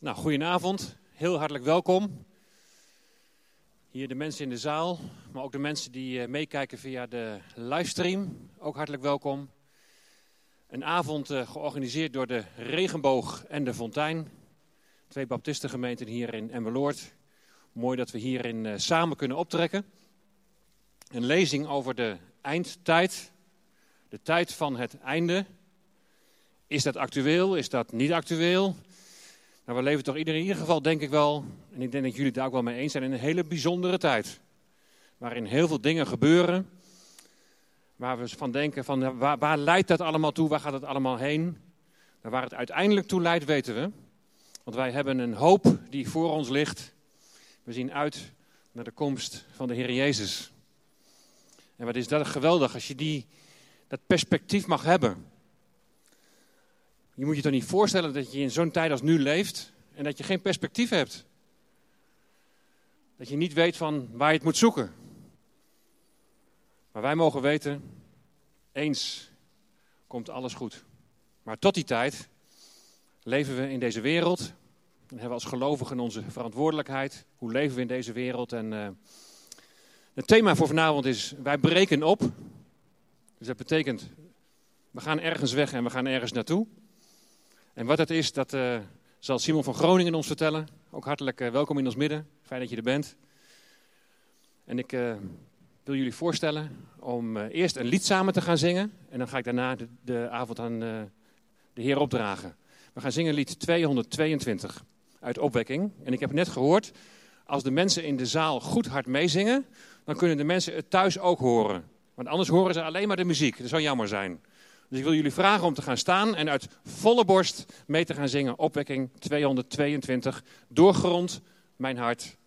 Nou, goedenavond. Heel hartelijk welkom. Hier de mensen in de zaal, maar ook de mensen die eh, meekijken via de livestream. Ook hartelijk welkom. Een avond uh, georganiseerd door de Regenboog en de Fontein. Twee baptistengemeenten hier in Emmeloord. Mooi dat we hierin uh, samen kunnen optrekken. Een lezing over de eindtijd. De tijd van het einde. Is dat actueel? Is dat niet actueel? Nou, we leven toch ieder in ieder geval, denk ik wel, en ik denk dat jullie daar ook wel mee eens zijn, in een hele bijzondere tijd. Waarin heel veel dingen gebeuren. Waar we van denken, van, waar, waar leidt dat allemaal toe? Waar gaat het allemaal heen? Nou, waar het uiteindelijk toe leidt, weten we. Want wij hebben een hoop die voor ons ligt. We zien uit naar de komst van de Heer Jezus. En wat is dat geweldig als je die, dat perspectief mag hebben. Je moet je toch niet voorstellen dat je in zo'n tijd als nu leeft en dat je geen perspectief hebt. Dat je niet weet van waar je het moet zoeken. Maar wij mogen weten, eens komt alles goed. Maar tot die tijd leven we in deze wereld. En hebben we als gelovigen onze verantwoordelijkheid. Hoe leven we in deze wereld? En uh, het thema voor vanavond is, wij breken op. Dus dat betekent, we gaan ergens weg en we gaan ergens naartoe. En wat dat is, dat uh, zal Simon van Groningen ons vertellen. Ook hartelijk uh, welkom in ons midden. Fijn dat je er bent. En ik uh, wil jullie voorstellen om eerst een lied samen te gaan zingen. En dan ga ik daarna de, de avond aan de Heer opdragen. We gaan zingen lied 222 uit Opwekking. En ik heb net gehoord, als de mensen in de zaal goed hard meezingen, dan kunnen de mensen het thuis ook horen. Want anders horen ze alleen maar de muziek. Dat zou jammer zijn. Dus ik wil jullie vragen om te gaan staan en uit volle borst mee te gaan zingen. Opwekking 222. Doorgrond mijn hart.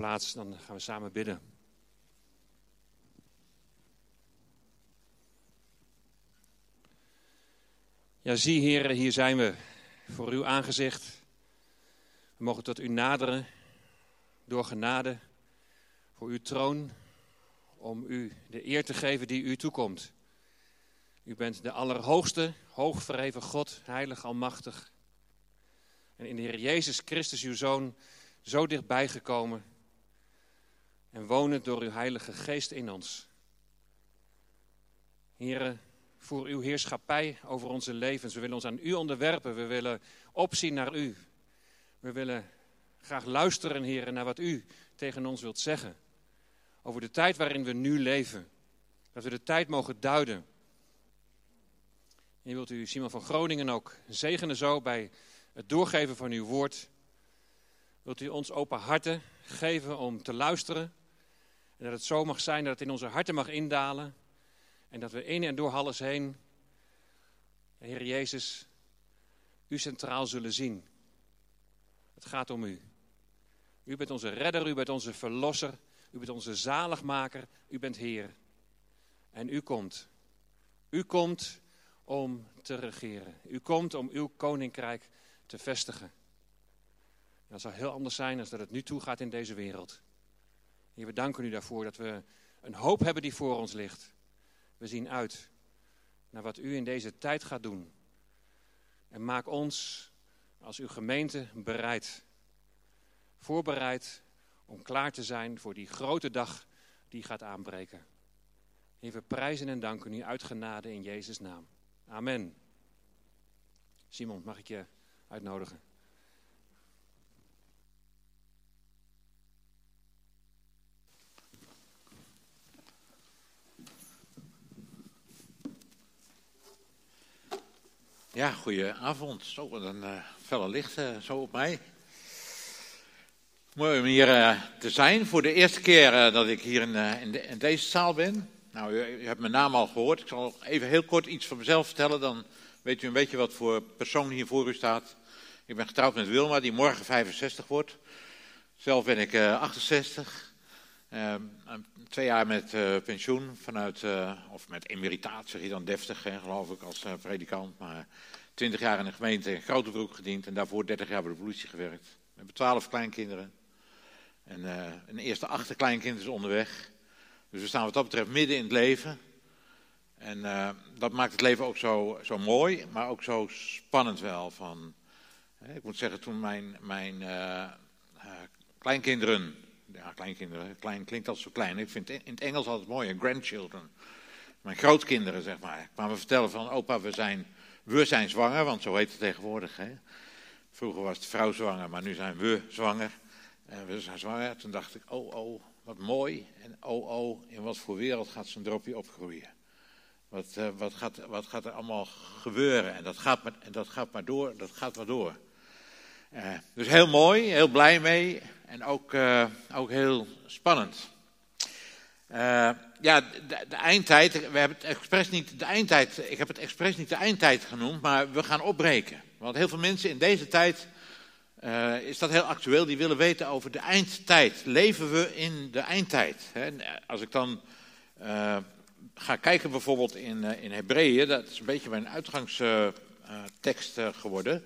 Plaats, dan gaan we samen bidden. Ja, zie heren, hier zijn we voor uw aangezicht. We mogen tot u naderen door genade voor uw troon om u de eer te geven die u toekomt. U bent de Allerhoogste, hoogverheven God, heilig, almachtig. En in de Heer Jezus Christus, uw Zoon, zo dichtbij gekomen en wonend door uw Heilige Geest in ons. Heren, voor uw heerschappij over onze levens. We willen ons aan u onderwerpen. We willen opzien naar u. We willen graag luisteren, heren, naar wat u tegen ons wilt zeggen. Over de tijd waarin we nu leven. Dat we de tijd mogen duiden. En wilt u Simon van Groningen ook zegenen zo bij het doorgeven van uw woord. Wilt u ons open harten geven om te luisteren. En dat het zo mag zijn dat het in onze harten mag indalen. En dat we in en door alles heen, Heer Jezus, u centraal zullen zien. Het gaat om u. U bent onze redder, u bent onze verlosser, u bent onze zaligmaker, u bent Heer. En u komt. U komt om te regeren. U komt om uw koninkrijk te vestigen. dat zal heel anders zijn dan dat het nu toe gaat in deze wereld. We danken u daarvoor dat we een hoop hebben die voor ons ligt. We zien uit naar wat u in deze tijd gaat doen. En maak ons als uw gemeente bereid, voorbereid om klaar te zijn voor die grote dag die gaat aanbreken. We prijzen en danken u uit genade in Jezus' naam. Amen. Simon, mag ik je uitnodigen? Ja, goedenavond. Zo, wat een uh, felle licht uh, zo op mij. Mooi om hier uh, te zijn. Voor de eerste keer dat ik hier in, in, deze zaal ben. Nou, u, u, hebt mijn naam al gehoord. Ik zal even heel kort iets van mezelf vertellen. Dan weet u een beetje wat voor persoon hier voor u staat. Ik ben getrouwd met Wilma, die morgen 65 wordt. Zelf ben ik 68. Ehm, twee jaar met pensioen vanuit, of met emeritaat zeg je dan deftig, hè, geloof ik, als predikant. Maar 20 jaar in de gemeente in Grotebroek gediend en daarvoor 30 jaar bij de politie gewerkt. We hebben 12 kleinkinderen. En een eerste achterkleinkind is onderweg. Dus we staan wat dat betreft midden in het leven. En dat maakt het leven ook zo, zo mooi, maar ook zo spannend wel. Van, hè, ik moet zeggen, toen mijn, mijn kleinkinderen, ja kleinkinderen, klein klinkt altijd zo klein. Ik vind in het Engels altijd mooi, grandchildren. Mijn grootkinderen, zeg maar, kwamen vertellen van opa, we zijn we zijn zwanger, want zo heet het tegenwoordig. Hè? Vroeger was de vrouw zwanger, maar nu zijn we zwanger. En we zijn zwanger. Toen dacht ik, oh, oh, wat mooi. En oh, oh, in wat voor wereld gaat zo'n dropje opgroeien? Wat, uh, wat, gaat, wat gaat er allemaal gebeuren? En dat gaat maar, en dat gaat maar door, dat gaat maar door. Uh, dus heel mooi, heel blij mee. En ook, uh, ook heel spannend. Uh, ja, de, eindtijd, we hebben het expres niet de eindtijd, ik heb het expres niet de eindtijd genoemd, maar we gaan opbreken. Want heel veel mensen in deze tijd, uh, is dat heel actueel, die willen weten over de eindtijd. Leven we in de eindtijd? Hè? Als ik dan ga kijken bijvoorbeeld in, in Hebreeën, dat is een beetje mijn uitgangstekst geworden.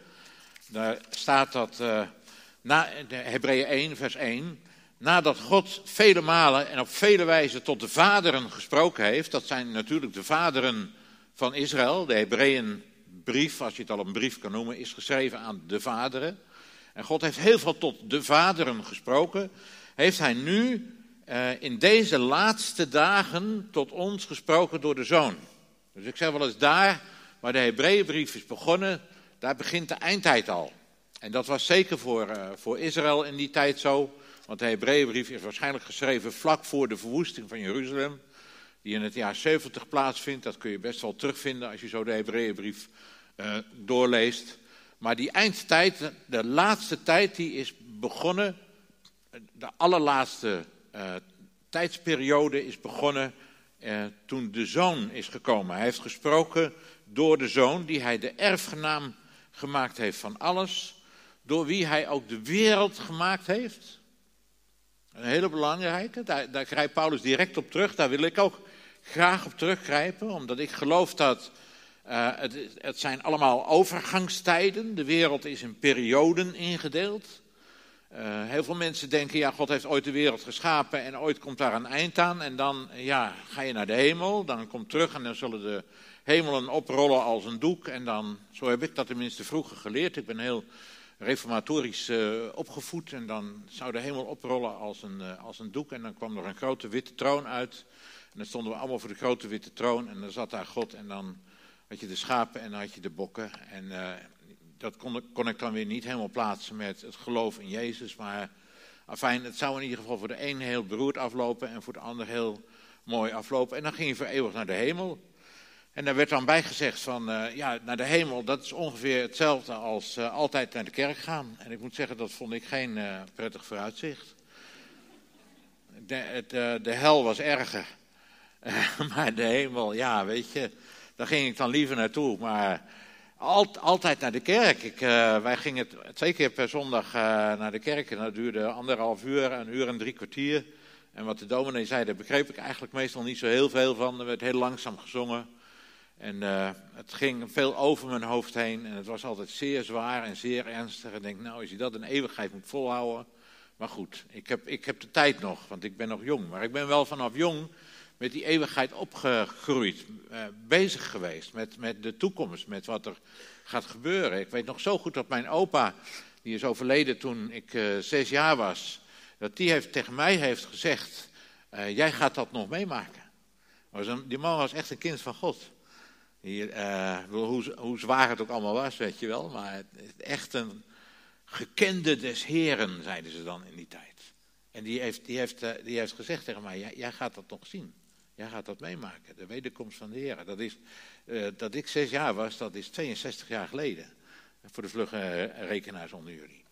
Daar staat dat, na Hebreeën 1 vers 1 nadat God vele malen en op vele wijzen tot de vaderen gesproken heeft, dat zijn natuurlijk de vaderen van Israël, de Hebreeënbrief, als je het al een brief kan noemen, is geschreven aan de vaderen. En God heeft heel veel tot de vaderen gesproken, heeft hij nu uh, in deze laatste dagen tot ons gesproken door de zoon. Dus ik zeg wel eens daar waar de Hebreeënbrief is begonnen, daar begint de eindtijd al. En dat was zeker voor, uh, voor Israël in die tijd zo. Want de Hebreeënbrief is waarschijnlijk geschreven vlak voor de verwoesting van Jeruzalem, die in het jaar 70 plaatsvindt. Dat kun je best wel terugvinden als je zo de Hebreeënbrief uh, doorleest. Maar die eindtijd, de laatste tijd, die is begonnen, de allerlaatste uh, tijdsperiode is begonnen toen de zoon is gekomen. Hij heeft gesproken door de zoon, die hij de erfgenaam gemaakt heeft van alles, door wie hij ook de wereld gemaakt heeft. Een hele belangrijke, daar, daar grijpt Paulus direct op terug. Daar wil ik ook graag op teruggrijpen, omdat ik geloof dat uh, het, het, zijn allemaal overgangstijden. De wereld is in perioden ingedeeld. Uh, heel veel mensen denken, ja, God heeft ooit de wereld geschapen en ooit komt daar een eind aan. En dan ja, ga je naar de hemel, dan komt terug en dan zullen de hemelen oprollen als een doek. En dan, zo heb ik dat tenminste vroeger geleerd. Ik ben heel reformatorisch uh, opgevoed en dan zou de hemel oprollen als een, uh, als een doek. En dan kwam er een grote witte troon uit. En dan stonden we allemaal voor de grote witte troon en dan zat daar God en dan had je de schapen en dan had je de bokken. En uh, dat kon, kon, ik dan weer niet helemaal plaatsen met het geloof in Jezus. Maar afijn, het zou in ieder geval voor de een heel beroerd aflopen en voor de ander heel mooi aflopen. En dan ging je voor eeuwig naar de hemel. En daar werd dan bijgezegd van, uh, ja, naar de hemel, dat is ongeveer hetzelfde als uh, altijd naar de kerk gaan. En ik moet zeggen, dat vond ik geen uh, prettig vooruitzicht. De, het, de hel was erger. maar de hemel, ja, weet je, daar ging ik dan liever naartoe. Maar altijd naar de kerk. Ik, wij gingen twee keer per zondag naar de kerk en dat duurde anderhalf uur, een uur en drie kwartier. En wat de dominee zei, daar begreep ik eigenlijk meestal niet zo heel veel van. Er werd heel langzaam gezongen. En uh, het ging veel over mijn hoofd heen en het was altijd zeer zwaar en zeer ernstig. En ik denk, nou, als je dat een eeuwigheid moet volhouden. Maar goed, ik heb, ik heb de tijd nog, want ik ben nog jong. Maar ik ben wel vanaf jong met die eeuwigheid opgegroeid, uh, bezig geweest met, met de toekomst, met wat er gaat gebeuren. Ik weet nog zo goed dat mijn opa, die is overleden toen ik uh, zes jaar was, dat die heeft, tegen mij heeft gezegd, jij gaat dat nog meemaken. Die man was echt een kind van God. Uh, hoe, hoe, zwaar het ook allemaal was, weet je wel. Maar het, echt een gekende des heren, zeiden ze dan in die tijd. En die heeft, die heeft, uh, die heeft gezegd tegen mij, jij, jij, gaat dat nog zien. Jij gaat dat meemaken, de wederkomst van de heren. Dat, is, uh, dat ik zes jaar was, dat is 62 jaar geleden. Voor de vlugge rekenaars onder jullie.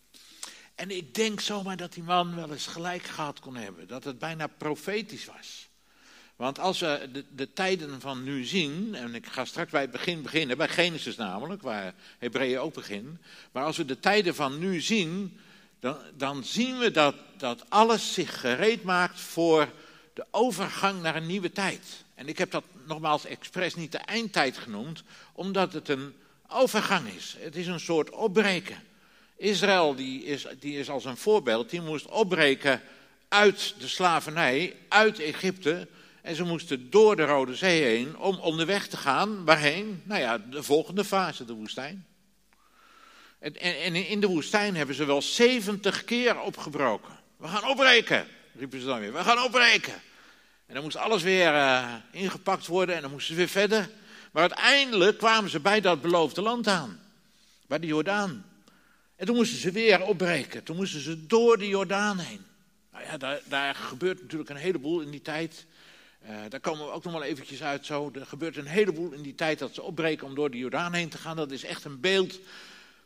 En ik denk zomaar dat die man wel eens gelijk gehad kon hebben. Dat het bijna profetisch was. Want als we de, de, tijden van nu zien, en ik ga straks bij het begin beginnen, bij Genesis namelijk, waar Hebreeën ook begint. Maar als we de tijden van nu zien, dan, dan zien we dat, dat alles zich gereed maakt voor de overgang naar een nieuwe tijd. En ik heb dat nogmaals expres niet de eindtijd genoemd, omdat het een overgang is. Het is een soort opbreken. Israël die is, die is als een voorbeeld, die moest opbreken uit de slavernij, uit Egypte en ze moesten door de Rode Zee heen om onderweg te gaan. Waarheen? Nou ja, de volgende fase, de woestijn. En, en, in de woestijn hebben ze wel 70 keer opgebroken. We gaan opbreken, riepen ze dan weer. We gaan opbreken. En dan moest alles weer uh, ingepakt worden en dan moesten ze weer verder. Maar uiteindelijk kwamen ze bij dat beloofde land aan. Bij de Jordaan. En toen moesten ze weer opbreken. Toen moesten ze door de Jordaan heen. Nou ja, daar, daar gebeurt natuurlijk een heleboel in die tijd. Uh, daar komen we ook nog wel eventjes uit zo. Er gebeurt een heleboel in die tijd dat ze opbreken om door de Jordaan heen te gaan. Dat is echt een beeld.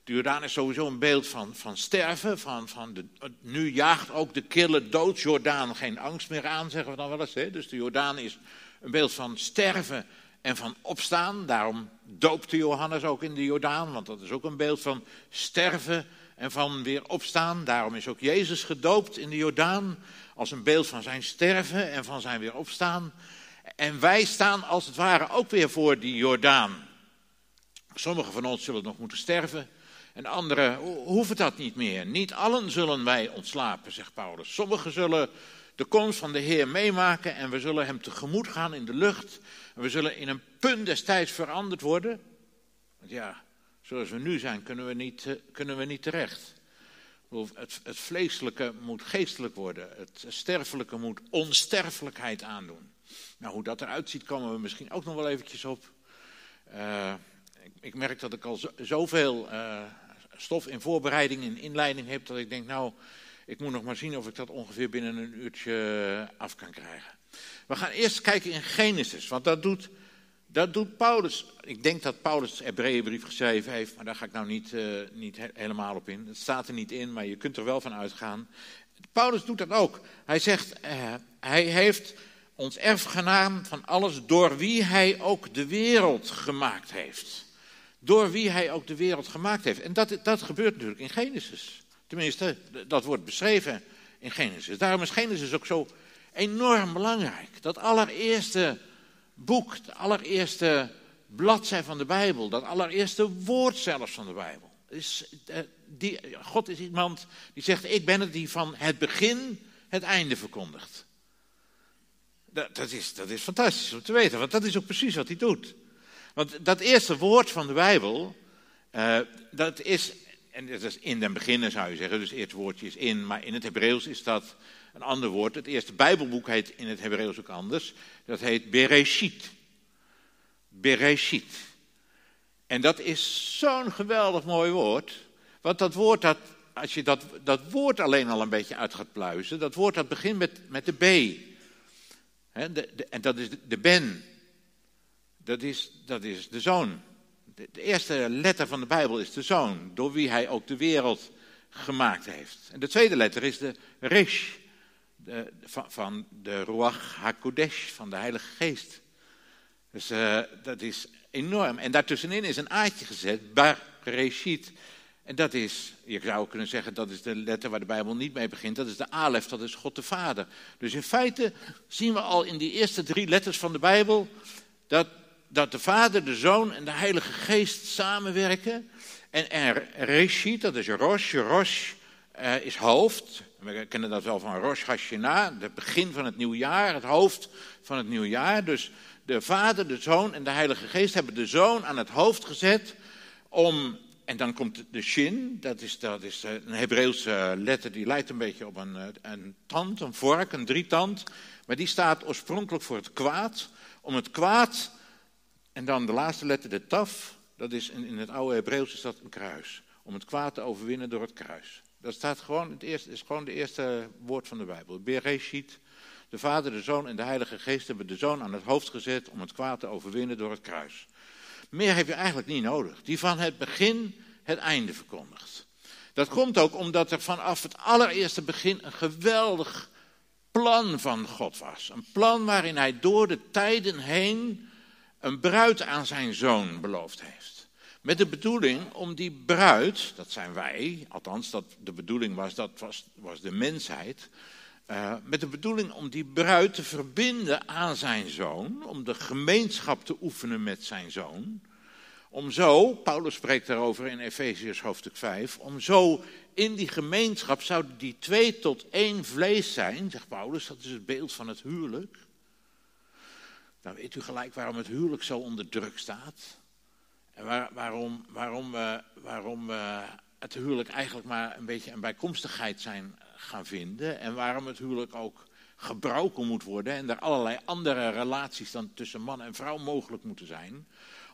De Jordaan is sowieso een beeld van, van sterven. Van, van de, nu jaagt ook de kille doodsjordaan geen angst meer aan, zeggen we dan wel eens. Hè? Dus de Jordaan is een beeld van sterven en van opstaan. Daarom doopte Johannes ook in de Jordaan, want dat is ook een beeld van sterven en van weer opstaan. Daarom is ook Jezus gedoopt in de Jordaan als een beeld van zijn sterven en van zijn weer opstaan. En wij staan als het ware ook weer voor die Jordaan. Sommigen van ons zullen nog moeten sterven en anderen hoeven dat niet meer. Niet allen zullen wij ontslapen, zegt Paulus. Sommigen zullen de komst van de Heer meemaken en we zullen hem tegemoet gaan in de lucht. En we zullen in een punt destijds veranderd worden. Want ja, zoals we nu zijn kunnen we niet, eh, kunnen we niet terecht. Het, het vleeselijke moet geestelijk worden. Het sterfelijke moet onsterfelijkheid aandoen. Nou, hoe dat eruit ziet, komen we misschien ook nog wel eventjes op. Uh, ik, ik, merk dat ik al zo, zoveel uh, stof in voorbereiding, in inleiding heb, dat ik denk, nou, ik moet nog maar zien of ik dat ongeveer binnen een uurtje af kan krijgen. We gaan eerst kijken in Genesis, want dat doet dat doet Paulus. Ik denk dat Paulus de Hebreeënbrief geschreven heeft, maar daar ga ik nou niet, uh, niet helemaal op in. Het staat er niet in, maar je kunt er wel van uitgaan. Paulus doet dat ook. Hij zegt, uh, hij heeft ons erfgenaam van alles door wie hij ook de wereld gemaakt heeft. Door wie hij ook de wereld gemaakt heeft. En dat, dat gebeurt natuurlijk in Genesis. Tenminste, dat wordt beschreven in Genesis. Daarom is Genesis ook zo enorm belangrijk. Dat allereerste boek, de allereerste bladzij van de Bijbel, dat allereerste woord zelfs van de Bijbel. Is, eh, die, God is iemand die zegt, ik ben het die van het begin het einde verkondigt. Dat, dat, is, dat is fantastisch om te weten, want dat is ook precies wat hij doet. Want dat eerste woord van de Bijbel, uh, dat is, en dat is in den beginnen zou je zeggen, dus het woordje is in, maar in het Hebreeuws is dat een ander woord. Het eerste Bijbelboek heet in het Hebreeuws ook anders. Dat heet Bereshit. Bereshit. En dat is zo'n geweldig mooi woord. Want dat woord, dat, als je dat, dat woord alleen al een beetje uit gaat pluizen, dat woord dat begint met, met de B. De, en dat is de, Ben. Dat is, dat is de zoon. De, de, eerste letter van de Bijbel is de zoon, door wie hij ook de wereld gemaakt heeft. En de tweede letter is de Resh, de, van, de Ruach HaKodesh, van de Heilige Geest. Dus uh, dat is enorm. En daartussenin is een aardje gezet, Bar Reshit. En dat is, je zou kunnen zeggen, dat is de letter waar de Bijbel niet mee begint. Dat is de Alef, dat is God de Vader. Dus in feite zien we al in die eerste drie letters van de Bijbel dat, dat de Vader, de Zoon en de Heilige Geest samenwerken. En er Reshit, dat is Rosh, Rosh uh, is hoofd. We kennen dat wel van Rosh Hashanah, het begin van het nieuwjaar, het hoofd van het nieuwjaar. Dus de Vader, de Zoon en de Heilige Geest hebben de Zoon aan het hoofd gezet om en dan komt de shin, dat is, dat is eh, een Hebreeuwse letter die lijkt een beetje op een, eh, een tand, een vork, een drietand. Maar die staat oorspronkelijk voor het kwaad. Om het kwaad, en dan de laatste letter, de taf, dat is in, in het oude Hebreeuws is dat een kruis. Om het kwaad te overwinnen door het kruis. Dat staat gewoon, het eerste, is gewoon het eerste woord van de Bijbel. Bereshit, de Vader, de Zoon en de Heilige Geest hebben de Zoon aan het hoofd gezet om het kwaad te overwinnen door het kruis. Meer heb je eigenlijk niet nodig. Die van het begin het einde verkondigt. Dat komt ook omdat er vanaf het allereerste begin een geweldig plan van God was. Een plan waarin hij door de tijden heen een bruid aan zijn zoon beloofd heeft. Met de bedoeling om die bruid, dat zijn wij, althans dat de bedoeling was, dat was, was de mensheid, uh, met de bedoeling om die bruid te verbinden aan zijn zoon, om de gemeenschap te oefenen met zijn zoon. Om zo, Paulus spreekt daarover in Efeziërs hoofdstuk 5, om zo in die gemeenschap zouden die twee tot één vlees zijn, zegt Paulus, dat is het beeld van het huwelijk. Dan weet u gelijk waarom het huwelijk zo onder druk staat. En waar, waarom, waarom, uh, waarom het huwelijk eigenlijk maar een beetje een bijkomstigheid zijn gaan vinden. En waarom het huwelijk ook gebroken moet worden. En er allerlei andere relaties dan tussen man en vrouw mogelijk moeten zijn.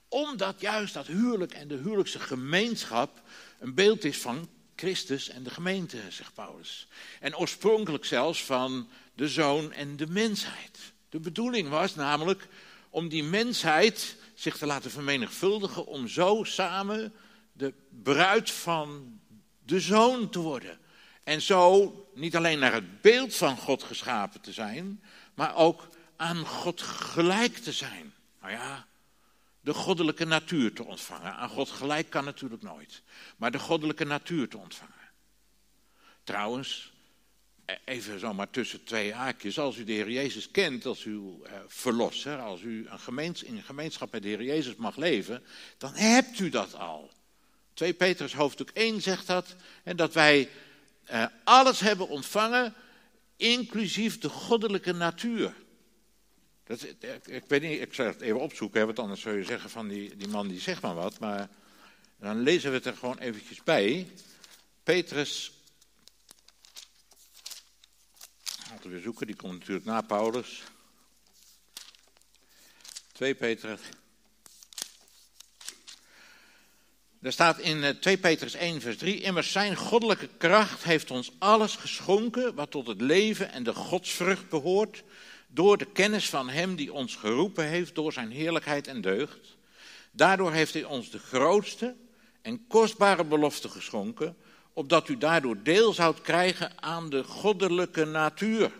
Omdat juist dat huwelijk en de huwelijkse gemeenschap een beeld is van Christus en de gemeente, zegt Paulus. En oorspronkelijk zelfs van de zoon en de mensheid. De bedoeling was namelijk om die mensheid zich te laten vermenigvuldigen, om zo samen de bruid van de zoon te worden. En zo niet alleen naar het beeld van God geschapen te zijn, maar ook aan God gelijk te zijn. Nou ja, de goddelijke natuur te ontvangen. Aan God gelijk kan natuurlijk nooit, maar de goddelijke natuur te ontvangen. Trouwens, even zomaar tussen twee haakjes, als u de Heer Jezus kent als uw eh, verlosser, als u een gemeens, in een gemeenschap met de Heer Jezus mag leven, dan hebt u dat al. 2 Petrus hoofdstuk 1 zegt dat, en dat wij uh, alles hebben ontvangen, inclusief de goddelijke natuur. Dat, ik, ik, weet niet, ik zal het even opzoeken, want anders zou je zeggen van die, die man die zegt maar wat. Maar dan lezen we het er gewoon eventjes bij. Petrus, we zoeken, die komt natuurlijk na Paulus. 2 Petrus Er staat in 2 eh, Petrus 1, vers 3, immers zijn goddelijke kracht heeft ons alles geschonken wat tot het leven en de godsvrucht behoort, door de kennis van Hem die ons geroepen heeft door Zijn heerlijkheid en deugd. Daardoor heeft Hij ons de grootste en kostbare belofte geschonken, opdat u daardoor deel zoudt krijgen aan de goddelijke natuur,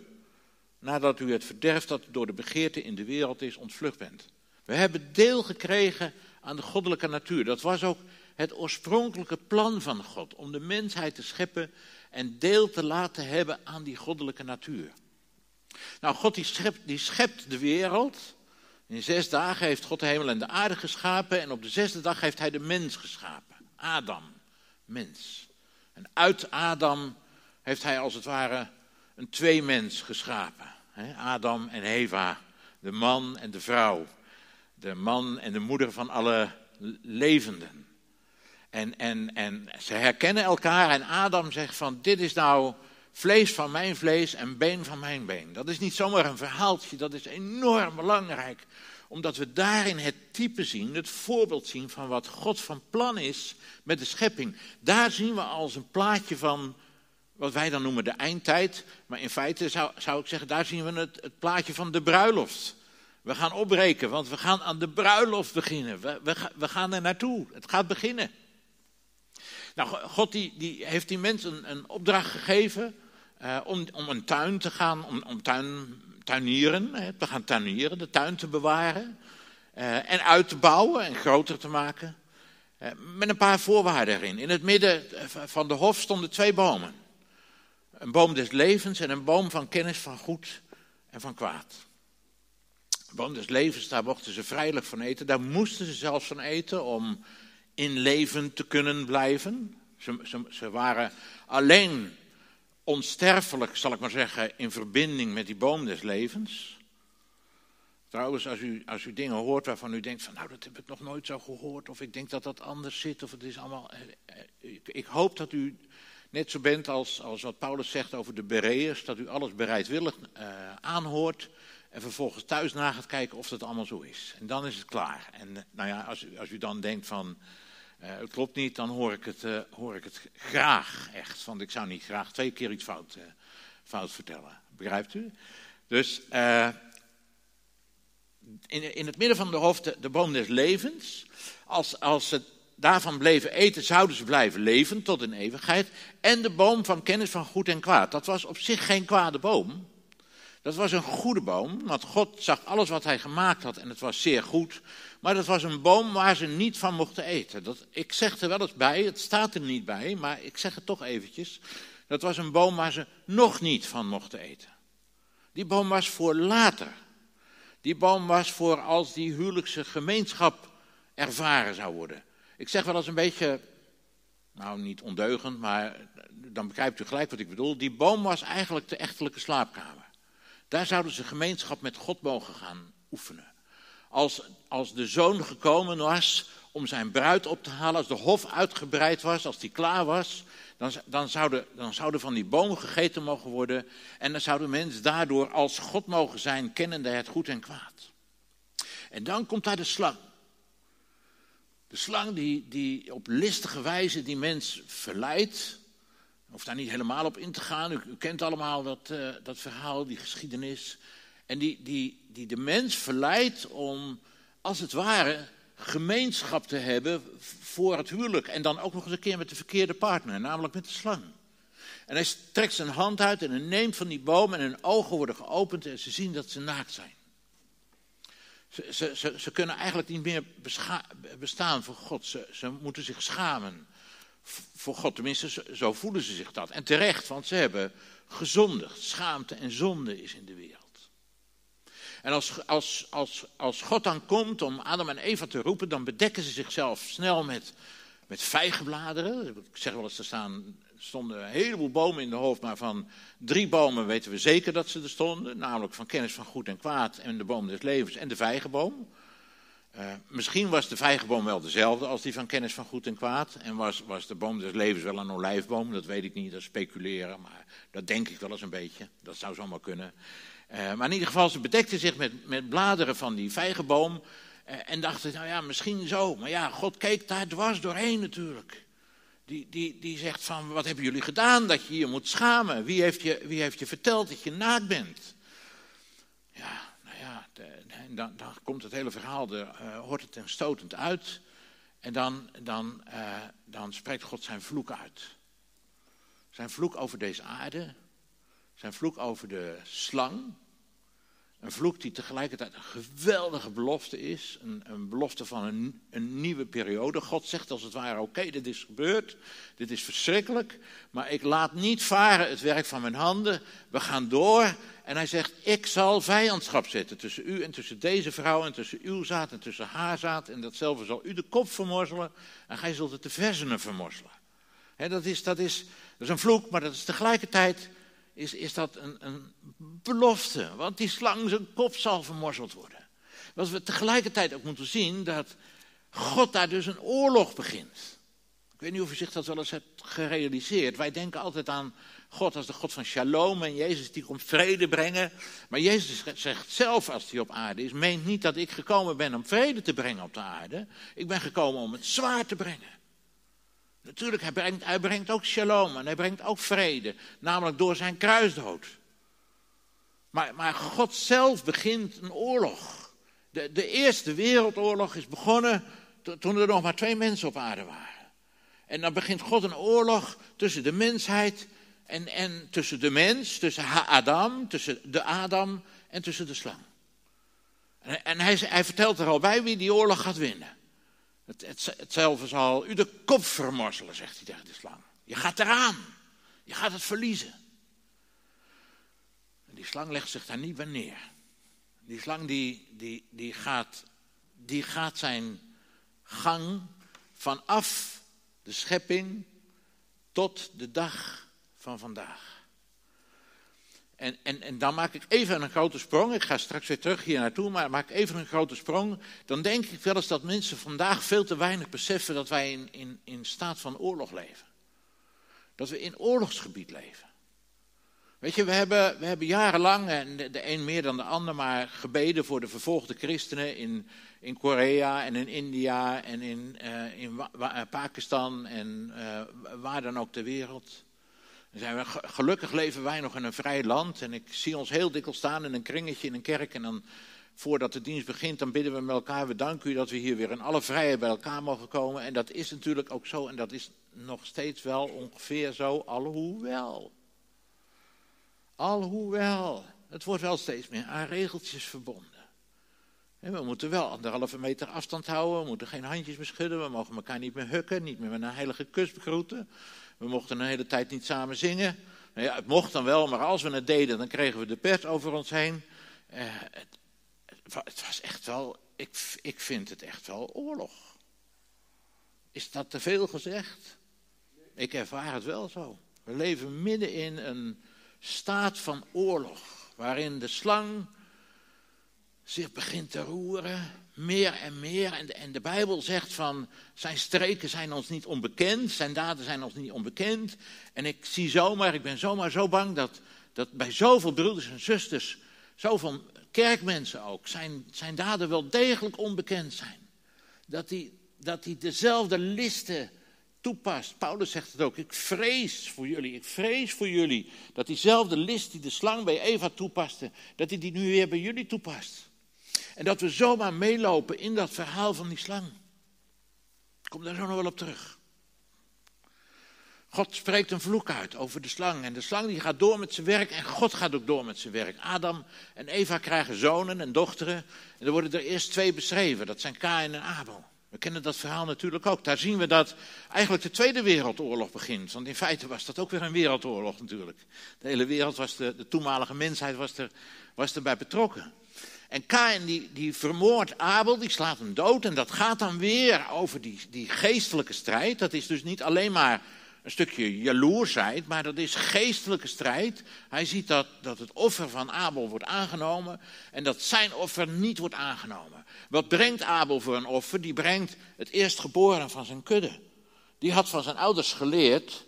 nadat u het verderf dat door de begeerte in de wereld is ontvlucht bent. We hebben deel gekregen aan de goddelijke natuur. Dat was ook het oorspronkelijke plan van God om de mensheid te scheppen en deel te laten hebben aan die goddelijke natuur. Nou, God die schept, die schept de wereld. In zes dagen heeft God de hemel en de aarde geschapen. En op de zesde dag heeft hij de mens geschapen. Adam, mens. En uit Adam heeft hij als het ware een tweemens geschapen. Adam en Eva, de man en de vrouw. De man en de moeder van alle levenden. En, en, en ze herkennen elkaar en Adam zegt van dit is nou vlees van mijn vlees en been van mijn been. Dat is niet zomaar een verhaaltje, dat is enorm belangrijk. Omdat we daarin het type zien, het voorbeeld zien van wat God van plan is met de schepping. Daar zien we als een plaatje van wat wij dan noemen de eindtijd. Maar in feite zou, zou ik zeggen, daar zien we het, plaatje van de bruiloft. We gaan opbreken, want we gaan aan de bruiloft beginnen. We, we, gaan er naartoe. Het gaat beginnen. Nou, God die, die heeft die mensen een, opdracht gegeven uh, om, om een tuin te gaan, om, om tuin, tuinieren, te gaan tuinieren, de tuin te bewaren. Uh, en uit te bouwen en groter te maken. Uh, met een paar voorwaarden erin. In het midden van de hof stonden twee bomen. Een boom des levens en een boom van kennis van goed en van kwaad. De boom des levens, daar mochten ze vrijelijk van eten. Daar moesten ze zelfs van eten om in leven te kunnen blijven. Ze, ze, ze, waren alleen onsterfelijk, zal ik maar zeggen, in verbinding met die boom des levens. Trouwens, als u, als u dingen hoort waarvan u denkt van nou dat heb ik nog nooit zo gehoord, of ik denk dat dat anders zit, of het is allemaal. Eh, eh, ik, ik hoop dat u net zo bent als, als wat Paulus zegt over de Bereërs, dat u alles bereidwillig uh, aanhoort en vervolgens thuis na gaat kijken of dat allemaal zo is. En dan is het klaar. En nou ja, als, als u dan denkt van het klopt niet, dan hoor ik het, uh, hoor ik het graag echt. Want ik zou niet graag twee keer iets fout, uh, fout vertellen. Begrijpt u? Dus in, in het midden van de hoofd de, de boom des levens. Als, als ze daarvan bleven eten, zouden ze blijven leven tot in eeuwigheid. En de boom van kennis van goed en kwaad. Dat was op zich geen kwade boom. Dat was een goede boom, want God zag alles wat hij gemaakt had en het was zeer goed. Maar dat was een boom waar ze niet van mochten eten. Dat, ik zeg er wel eens bij, het staat er niet bij, maar ik zeg het toch eventjes. Dat was een boom waar ze nog niet van mochten eten. Die boom was voor later. Die boom was voor als die huwelijkse gemeenschap ervaren zou worden. Ik zeg wel eens een beetje, nou niet ondeugend, maar dan begrijpt u gelijk wat ik bedoel. Die boom was eigenlijk de echtelijke slaapkamer. Daar zouden ze gemeenschap met God mogen gaan oefenen. Als, als de zoon gekomen was om zijn bruid op te halen, als de hof uitgebreid was, als die klaar was, dan, dan, zouden, dan zouden van die bomen gegeten mogen worden. En dan zouden mensen daardoor als God mogen zijn, kennende het goed en kwaad. En dan komt daar de slang. De slang die, die op listige wijze die mens verleidt hoef daar niet helemaal op in te gaan. U, kent allemaal dat, uh, dat verhaal, die geschiedenis. En die, die, die de mens verleidt om, als het ware, gemeenschap te hebben voor het huwelijk. En dan ook nog eens een keer met de verkeerde partner, namelijk met de slang. En hij trekt zijn hand uit en hij neemt van die boom en hun ogen worden geopend en ze zien dat ze naakt zijn. Ze, ze, ze, ze kunnen eigenlijk niet meer bestaan voor God. Ze, ze moeten zich schamen voor God. Tenminste, zo voelen ze zich dat. En terecht, want ze hebben gezondigd. Schaamte en zonde is in de wereld. En als, als, als, als God dan komt om Adam en Eva te roepen, dan bedekken ze zichzelf snel met, met vijgenbladeren. Ik zeg wel eens, er staan, stonden een heleboel bomen in de hoofd, maar van drie bomen weten we zeker dat ze er stonden. Namelijk van kennis van goed en kwaad en de boom des levens en de vijgenboom. Uh, misschien was de vijgenboom wel dezelfde als die van kennis van goed en kwaad. En was, was de boom des levens wel een olijfboom, dat weet ik niet, dat speculeren. Maar dat denk ik wel eens een beetje, dat zou zomaar kunnen. Uh, maar in ieder geval, ze bedekte zich met, met bladeren van die vijgenboom. Uh, en dachten, nou ja, misschien zo. Maar ja, God keek daar dwars doorheen natuurlijk. Die, die, die zegt van, wat hebben jullie gedaan dat je je moet schamen? Wie heeft je, wie heeft je verteld dat je naakt bent? Ja, en dan, dan, komt het hele verhaal, er, uh, hoort het en stotend uit. En dan, dan, dan spreekt God zijn vloek uit. Zijn vloek over deze aarde. Zijn vloek over de slang. Een vloek die tegelijkertijd een geweldige belofte is. Een, een belofte van een, een, nieuwe periode. God zegt als het ware: Oké, dit is gebeurd. Dit is verschrikkelijk. Maar ik laat niet varen het werk van mijn handen. We gaan door. En hij zegt: Ik zal vijandschap zetten tussen u en tussen deze vrouw. En tussen uw zaad en tussen haar zaad. En datzelfde zal u de kop vermorzelen. En gij zult het de versenen vermorzelen. dat, is, dat, is, dat is een vloek, maar dat is tegelijkertijd is, is dat een, een belofte. Want die slang zijn kop zal vermorzeld worden. Wat we tegelijkertijd ook moeten zien, dat God daar dus een oorlog begint. Ik weet niet of u zich dat wel eens hebt gerealiseerd. Wij denken altijd aan God als de God van shalom en Jezus die komt vrede brengen. Maar Jezus zegt zelf als hij op aarde is, meent niet dat ik gekomen ben om vrede te brengen op de aarde. Ik ben gekomen om het zwaar te brengen. Natuurlijk, hij brengt, ook shalom en hij brengt ook vrede, namelijk door zijn kruisdood. Maar, maar God zelf begint een oorlog. De, de Eerste Wereldoorlog is begonnen toen er nog maar twee mensen op aarde waren. En dan begint God een oorlog tussen de mensheid en, en tussen de mens, tussen Adam, tussen de Adam en tussen de slang. En, en hij, hij vertelt er al bij wie die oorlog gaat winnen. Het, hetzelfde zal u de kop vermorzelen, zegt hij tegen de slang. Je gaat eraan. Je gaat het verliezen. En die slang legt zich daar niet bij neer. Die slang die, die, die, gaat, die gaat zijn gang vanaf de schepping tot de dag van vandaag. En, en, en dan maak ik even een grote sprong. Ik ga straks weer terug hier naartoe, maar maak even een grote sprong. Dan denk ik wel eens dat mensen vandaag veel te weinig beseffen dat wij in, in, in staat van oorlog leven. Dat we in oorlogsgebied leven. Weet je, we hebben, we hebben jarenlang, en de, een meer dan de ander, maar gebeden voor de vervolgde christenen in, in Korea en in India en in, uh, in Pakistan en uh, waar dan ook ter wereld zijn gelukkig leven wij nog in een vrij land. En ik zie ons heel dikwijls staan in een kringetje in een kerk. En dan, voordat de dienst begint, dan bidden we met elkaar. We danken u dat we hier weer in alle vrijheid bij elkaar mogen komen. En dat is natuurlijk ook zo. En dat is nog steeds wel ongeveer zo, alhoewel. Alhoewel. Het wordt wel steeds meer aan regeltjes verbonden. we moeten wel anderhalve meter afstand houden. We moeten geen handjes meer schudden. We mogen elkaar niet meer hukken. Niet meer met een heilige kus begroeten. We mochten een hele tijd niet samen zingen. Nou ja, het mocht dan wel, maar als we het deden, dan kregen we de pers over ons heen. Uh, het, het, was echt wel, ik, ik vind het echt wel oorlog. Is dat te veel gezegd? Ik ervaar het wel zo. We leven midden in een staat van oorlog, waarin de slang zich begint te roeren, meer en meer. En de, en de Bijbel zegt van, zijn streken zijn ons niet onbekend, zijn daden zijn ons niet onbekend. En ik zie zomaar, ik ben zomaar zo bang dat, dat bij zoveel broeders en zusters, zoveel kerkmensen ook, zijn, zijn daden wel degelijk onbekend zijn. Dat hij dat die dezelfde listen toepast. Paulus zegt het ook, ik vrees voor jullie, ik vrees voor jullie dat diezelfde list die de slang bij Eva toepaste, dat hij die nu weer bij jullie toepast. En dat we zomaar meelopen in dat verhaal van die slang. Ik kom daar zo nog wel op terug. God spreekt een vloek uit over de slang. En de slang die gaat door met zijn werk en God gaat ook door met zijn werk. Adam en Eva krijgen zonen en dochteren. En er worden er eerst twee beschreven. Dat zijn Kain en Abel. We kennen dat verhaal natuurlijk ook. Daar zien we dat eigenlijk de Tweede Wereldoorlog begint. Want in feite was dat ook weer een wereldoorlog natuurlijk. De hele wereld was, de, de toenmalige mensheid was, er, was erbij betrokken. En Kain die, die vermoordt Abel, die slaat hem dood. En dat gaat dan weer over die, die geestelijke strijd. Dat is dus niet alleen maar een stukje jaloersheid, maar dat is geestelijke strijd. Hij ziet dat, dat het offer van Abel wordt aangenomen en dat zijn offer niet wordt aangenomen. Wat brengt Abel voor een offer? Die brengt het eerstgeboren van zijn kudde. Die had van zijn ouders geleerd,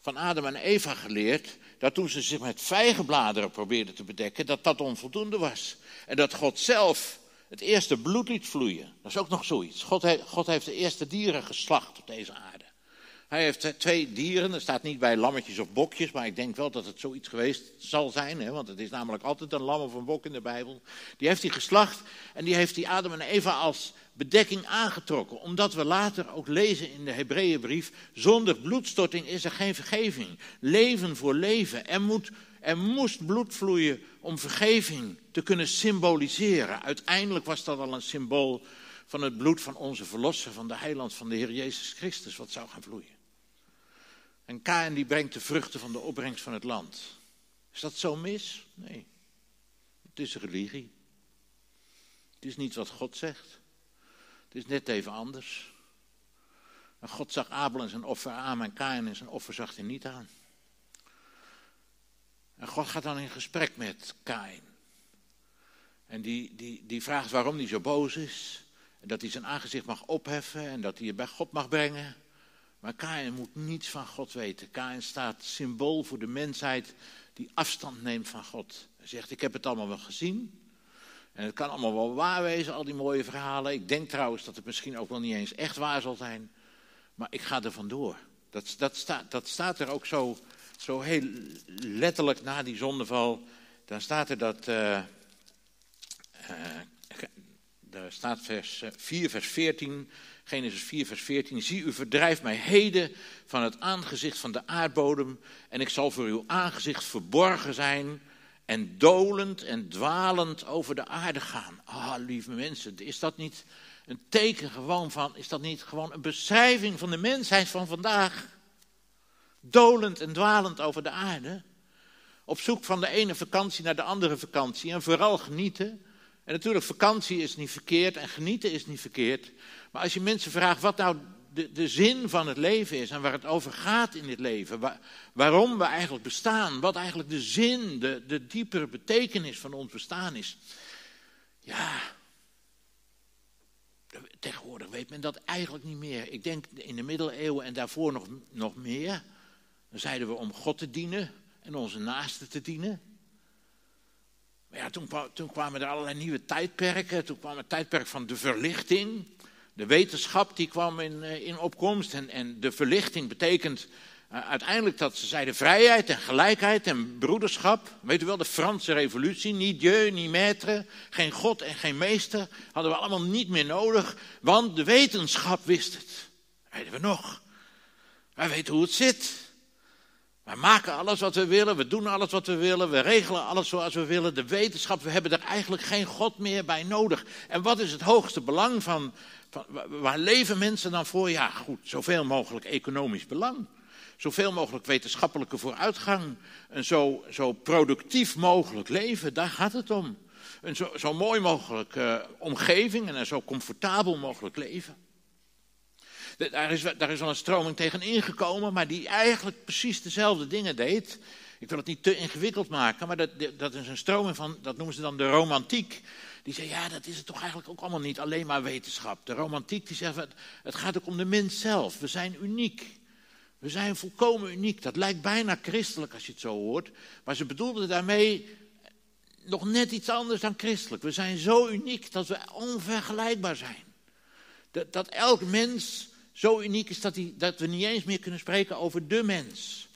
van Adam en Eva geleerd, dat toen ze zich met vijgenbladeren probeerden te bedekken, dat dat onvoldoende was. En dat God zelf het eerste bloed liet vloeien. Dat is ook nog zoiets. God, heeft, God heeft de eerste dieren geslacht op deze aarde. Hij heeft twee dieren, er staat niet bij lammetjes of bokjes, maar ik denk wel dat het zoiets geweest zal zijn, hè, want het is namelijk altijd een lam of een bok in de Bijbel. Die heeft hij geslacht en die heeft die Adam en Eva als bedekking aangetrokken. Omdat we later ook lezen in de Hebreeënbrief, zonder bloedstorting is er geen vergeving. Leven voor leven. Er moet, Er moest bloed vloeien om vergeving te kunnen symboliseren. Uiteindelijk was dat al een symbool van het bloed van onze verlosser, van de heiland, van de Heer Jezus Christus, wat zou gaan vloeien. En Kain die brengt de vruchten van de opbrengst van het land. Is dat zo mis? Nee. Het is religie. Het is niet wat God zegt. Het is net even anders. En God zag Abel en zijn offer aan en Kain en zijn offer zag hij niet aan. En God gaat dan in gesprek met Kain. En die, die, die vraagt waarom hij zo boos is. En dat hij zijn aangezicht mag opheffen en dat hij het bij God mag brengen. Maar Kain moet niets van God weten. Kain staat symbool voor de mensheid die afstand neemt van God. Hij zegt, ik heb het allemaal wel gezien. En het kan allemaal wel waar wezen, al die mooie verhalen. Ik denk trouwens dat het misschien ook wel niet eens echt waar zal zijn. Maar ik ga er vandoor. Dat, dat, staat, dat staat er ook zo, zo heel letterlijk na die zondeval. Dan staat er dat. Uh, daar staat vers 4, vers 14. Genesis 4, vers 14. Zie, u verdrijft mij heden van het aangezicht van de aardbodem. En ik zal voor uw aangezicht verborgen zijn. En dolend en dwalend over de aarde gaan. Ah, lieve mensen, is dat niet een teken gewoon van, is dat niet gewoon een beschrijving van de mensheid van vandaag? Dolend en dwalend over de aarde. Op zoek van de ene vakantie naar de andere vakantie. En vooral genieten. En natuurlijk, vakantie is niet verkeerd en genieten is niet verkeerd. Maar als je mensen vraagt wat nou de, de zin van het leven is en waar het over gaat in dit leven, waarom we eigenlijk bestaan, wat eigenlijk de zin, de, de diepere betekenis van ons bestaan is. Ja, tegenwoordig weet men dat eigenlijk niet meer. Ik denk in de middeleeuwen en daarvoor nog, nog meer. Dan zeiden we om God te dienen en onze naasten te dienen. Maar ja, toen, toen kwamen er allerlei nieuwe tijdperken. Toen kwam het tijdperk van de verlichting. De wetenschap die kwam in, eh, in opkomst. En, en de verlichting betekent uh, uiteindelijk dat ze zeiden vrijheid en gelijkheid en broederschap. Weet u wel, de Franse revolutie. Niet Dieu, niet maître. Geen God en geen meester. Hadden we allemaal niet meer nodig. Want de wetenschap wist het. weten we nog. Wij weten hoe het zit. Wij maken alles wat we willen, we doen alles wat we willen, we regelen alles zoals we willen. De wetenschap, we hebben er eigenlijk geen God meer bij nodig. En wat is het hoogste belang van, waar leven mensen dan voor? Ja, goed, zoveel mogelijk economisch belang. Zoveel mogelijk wetenschappelijke vooruitgang. Een zo, zo productief mogelijk leven, daar gaat het om. Een zo, zo mooi mogelijk uh, omgeving en een zo comfortabel mogelijk leven. Daar is, daar is wel een stroming tegen ingekomen, maar die eigenlijk precies dezelfde dingen deed. Ik wil het niet te ingewikkeld maken, maar dat, dat is een stroming van, dat noemen ze dan de romantiek. Die zei, ja, dat is het toch eigenlijk ook allemaal niet, alleen maar wetenschap. De romantiek die zegt, het, het gaat ook om de mens zelf. We zijn uniek. We zijn volkomen uniek. Dat lijkt bijna christelijk als je het zo hoort. Maar ze bedoelden daarmee nog net iets anders dan christelijk. We zijn zo uniek dat we onvergelijkbaar zijn. Dat, dat elk mens zo uniek is dat, die, dat we niet eens meer kunnen spreken over de mens.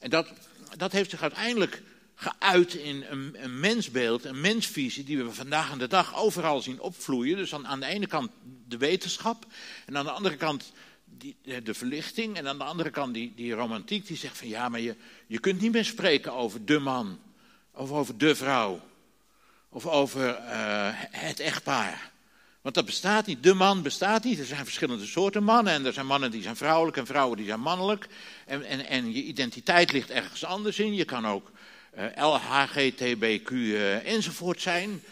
En dat, dat heeft zich uiteindelijk geuit in een, een, mensbeeld, een mensvisie die we vandaag aan de dag overal zien opvloeien. Dus aan, aan de ene kant de wetenschap en aan de andere kant die, de verlichting en aan de andere kant die, die romantiek die zegt van ja, maar je, je kunt niet meer spreken over de man of over de vrouw of over uh, het echtpaar. Want dat bestaat niet. De man bestaat niet. Er zijn verschillende soorten mannen. En er zijn mannen die zijn vrouwelijk en vrouwen die zijn mannelijk. En, en, en je identiteit ligt ergens anders in. Je kan ook uh, LHGTBQ uh, enzovoort zijn.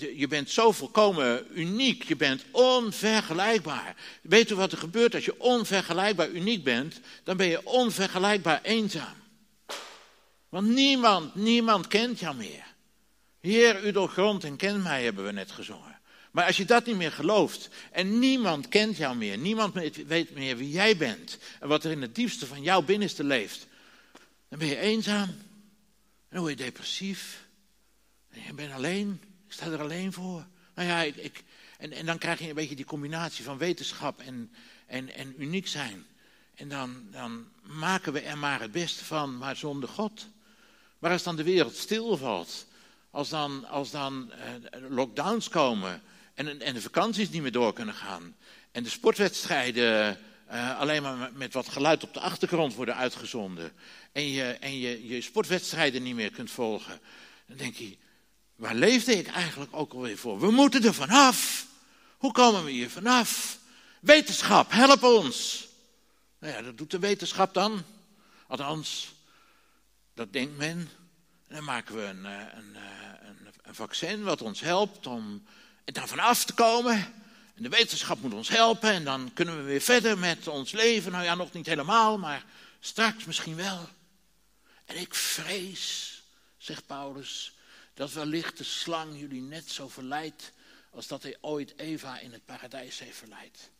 Uh, je bent zo volkomen uniek. Je bent onvergelijkbaar. Weet u wat er gebeurt als je onvergelijkbaar uniek bent? Dan ben je onvergelijkbaar eenzaam. Want niemand, niemand kent jou meer. Heer, u doorgrond en ken mij, hebben we net gezongen. Maar als je dat niet meer gelooft en niemand kent jou meer, niemand weet meer wie jij bent en wat er in het diepste van jouw binnenste leeft, dan ben je eenzaam. En dan word je depressief. En je bent alleen. Ik sta er alleen voor. Nou ja, ik, en, en dan krijg je een beetje die combinatie van wetenschap en, en, en uniek zijn. En dan, dan maken we er maar het beste van, maar zonder God. Maar als dan de wereld stilvalt, als dan, als dan uh, lockdowns komen, en, en de vakanties niet meer door kunnen gaan. En de sportwedstrijden uh, alleen maar met wat geluid op de achtergrond worden uitgezonden. En je, en je, je sportwedstrijden niet meer kunt volgen. Dan denk je, waar leefde ik eigenlijk ook alweer voor? We moeten er vanaf. Hoe komen we hier vanaf? Wetenschap, help ons. Nou ja, dat doet de wetenschap dan. Althans, dat denkt men. En dan maken we een, eh, eh, een, een vaccin wat ons helpt om er dan vanaf te komen. En de wetenschap moet ons helpen en dan kunnen we weer verder met ons leven. Nou ja, nog niet helemaal, maar straks misschien wel. En ik vrees, zegt Paulus, dat wellicht de slang jullie net zo verleidt als dat hij ooit Eva in het paradijs heeft verleid.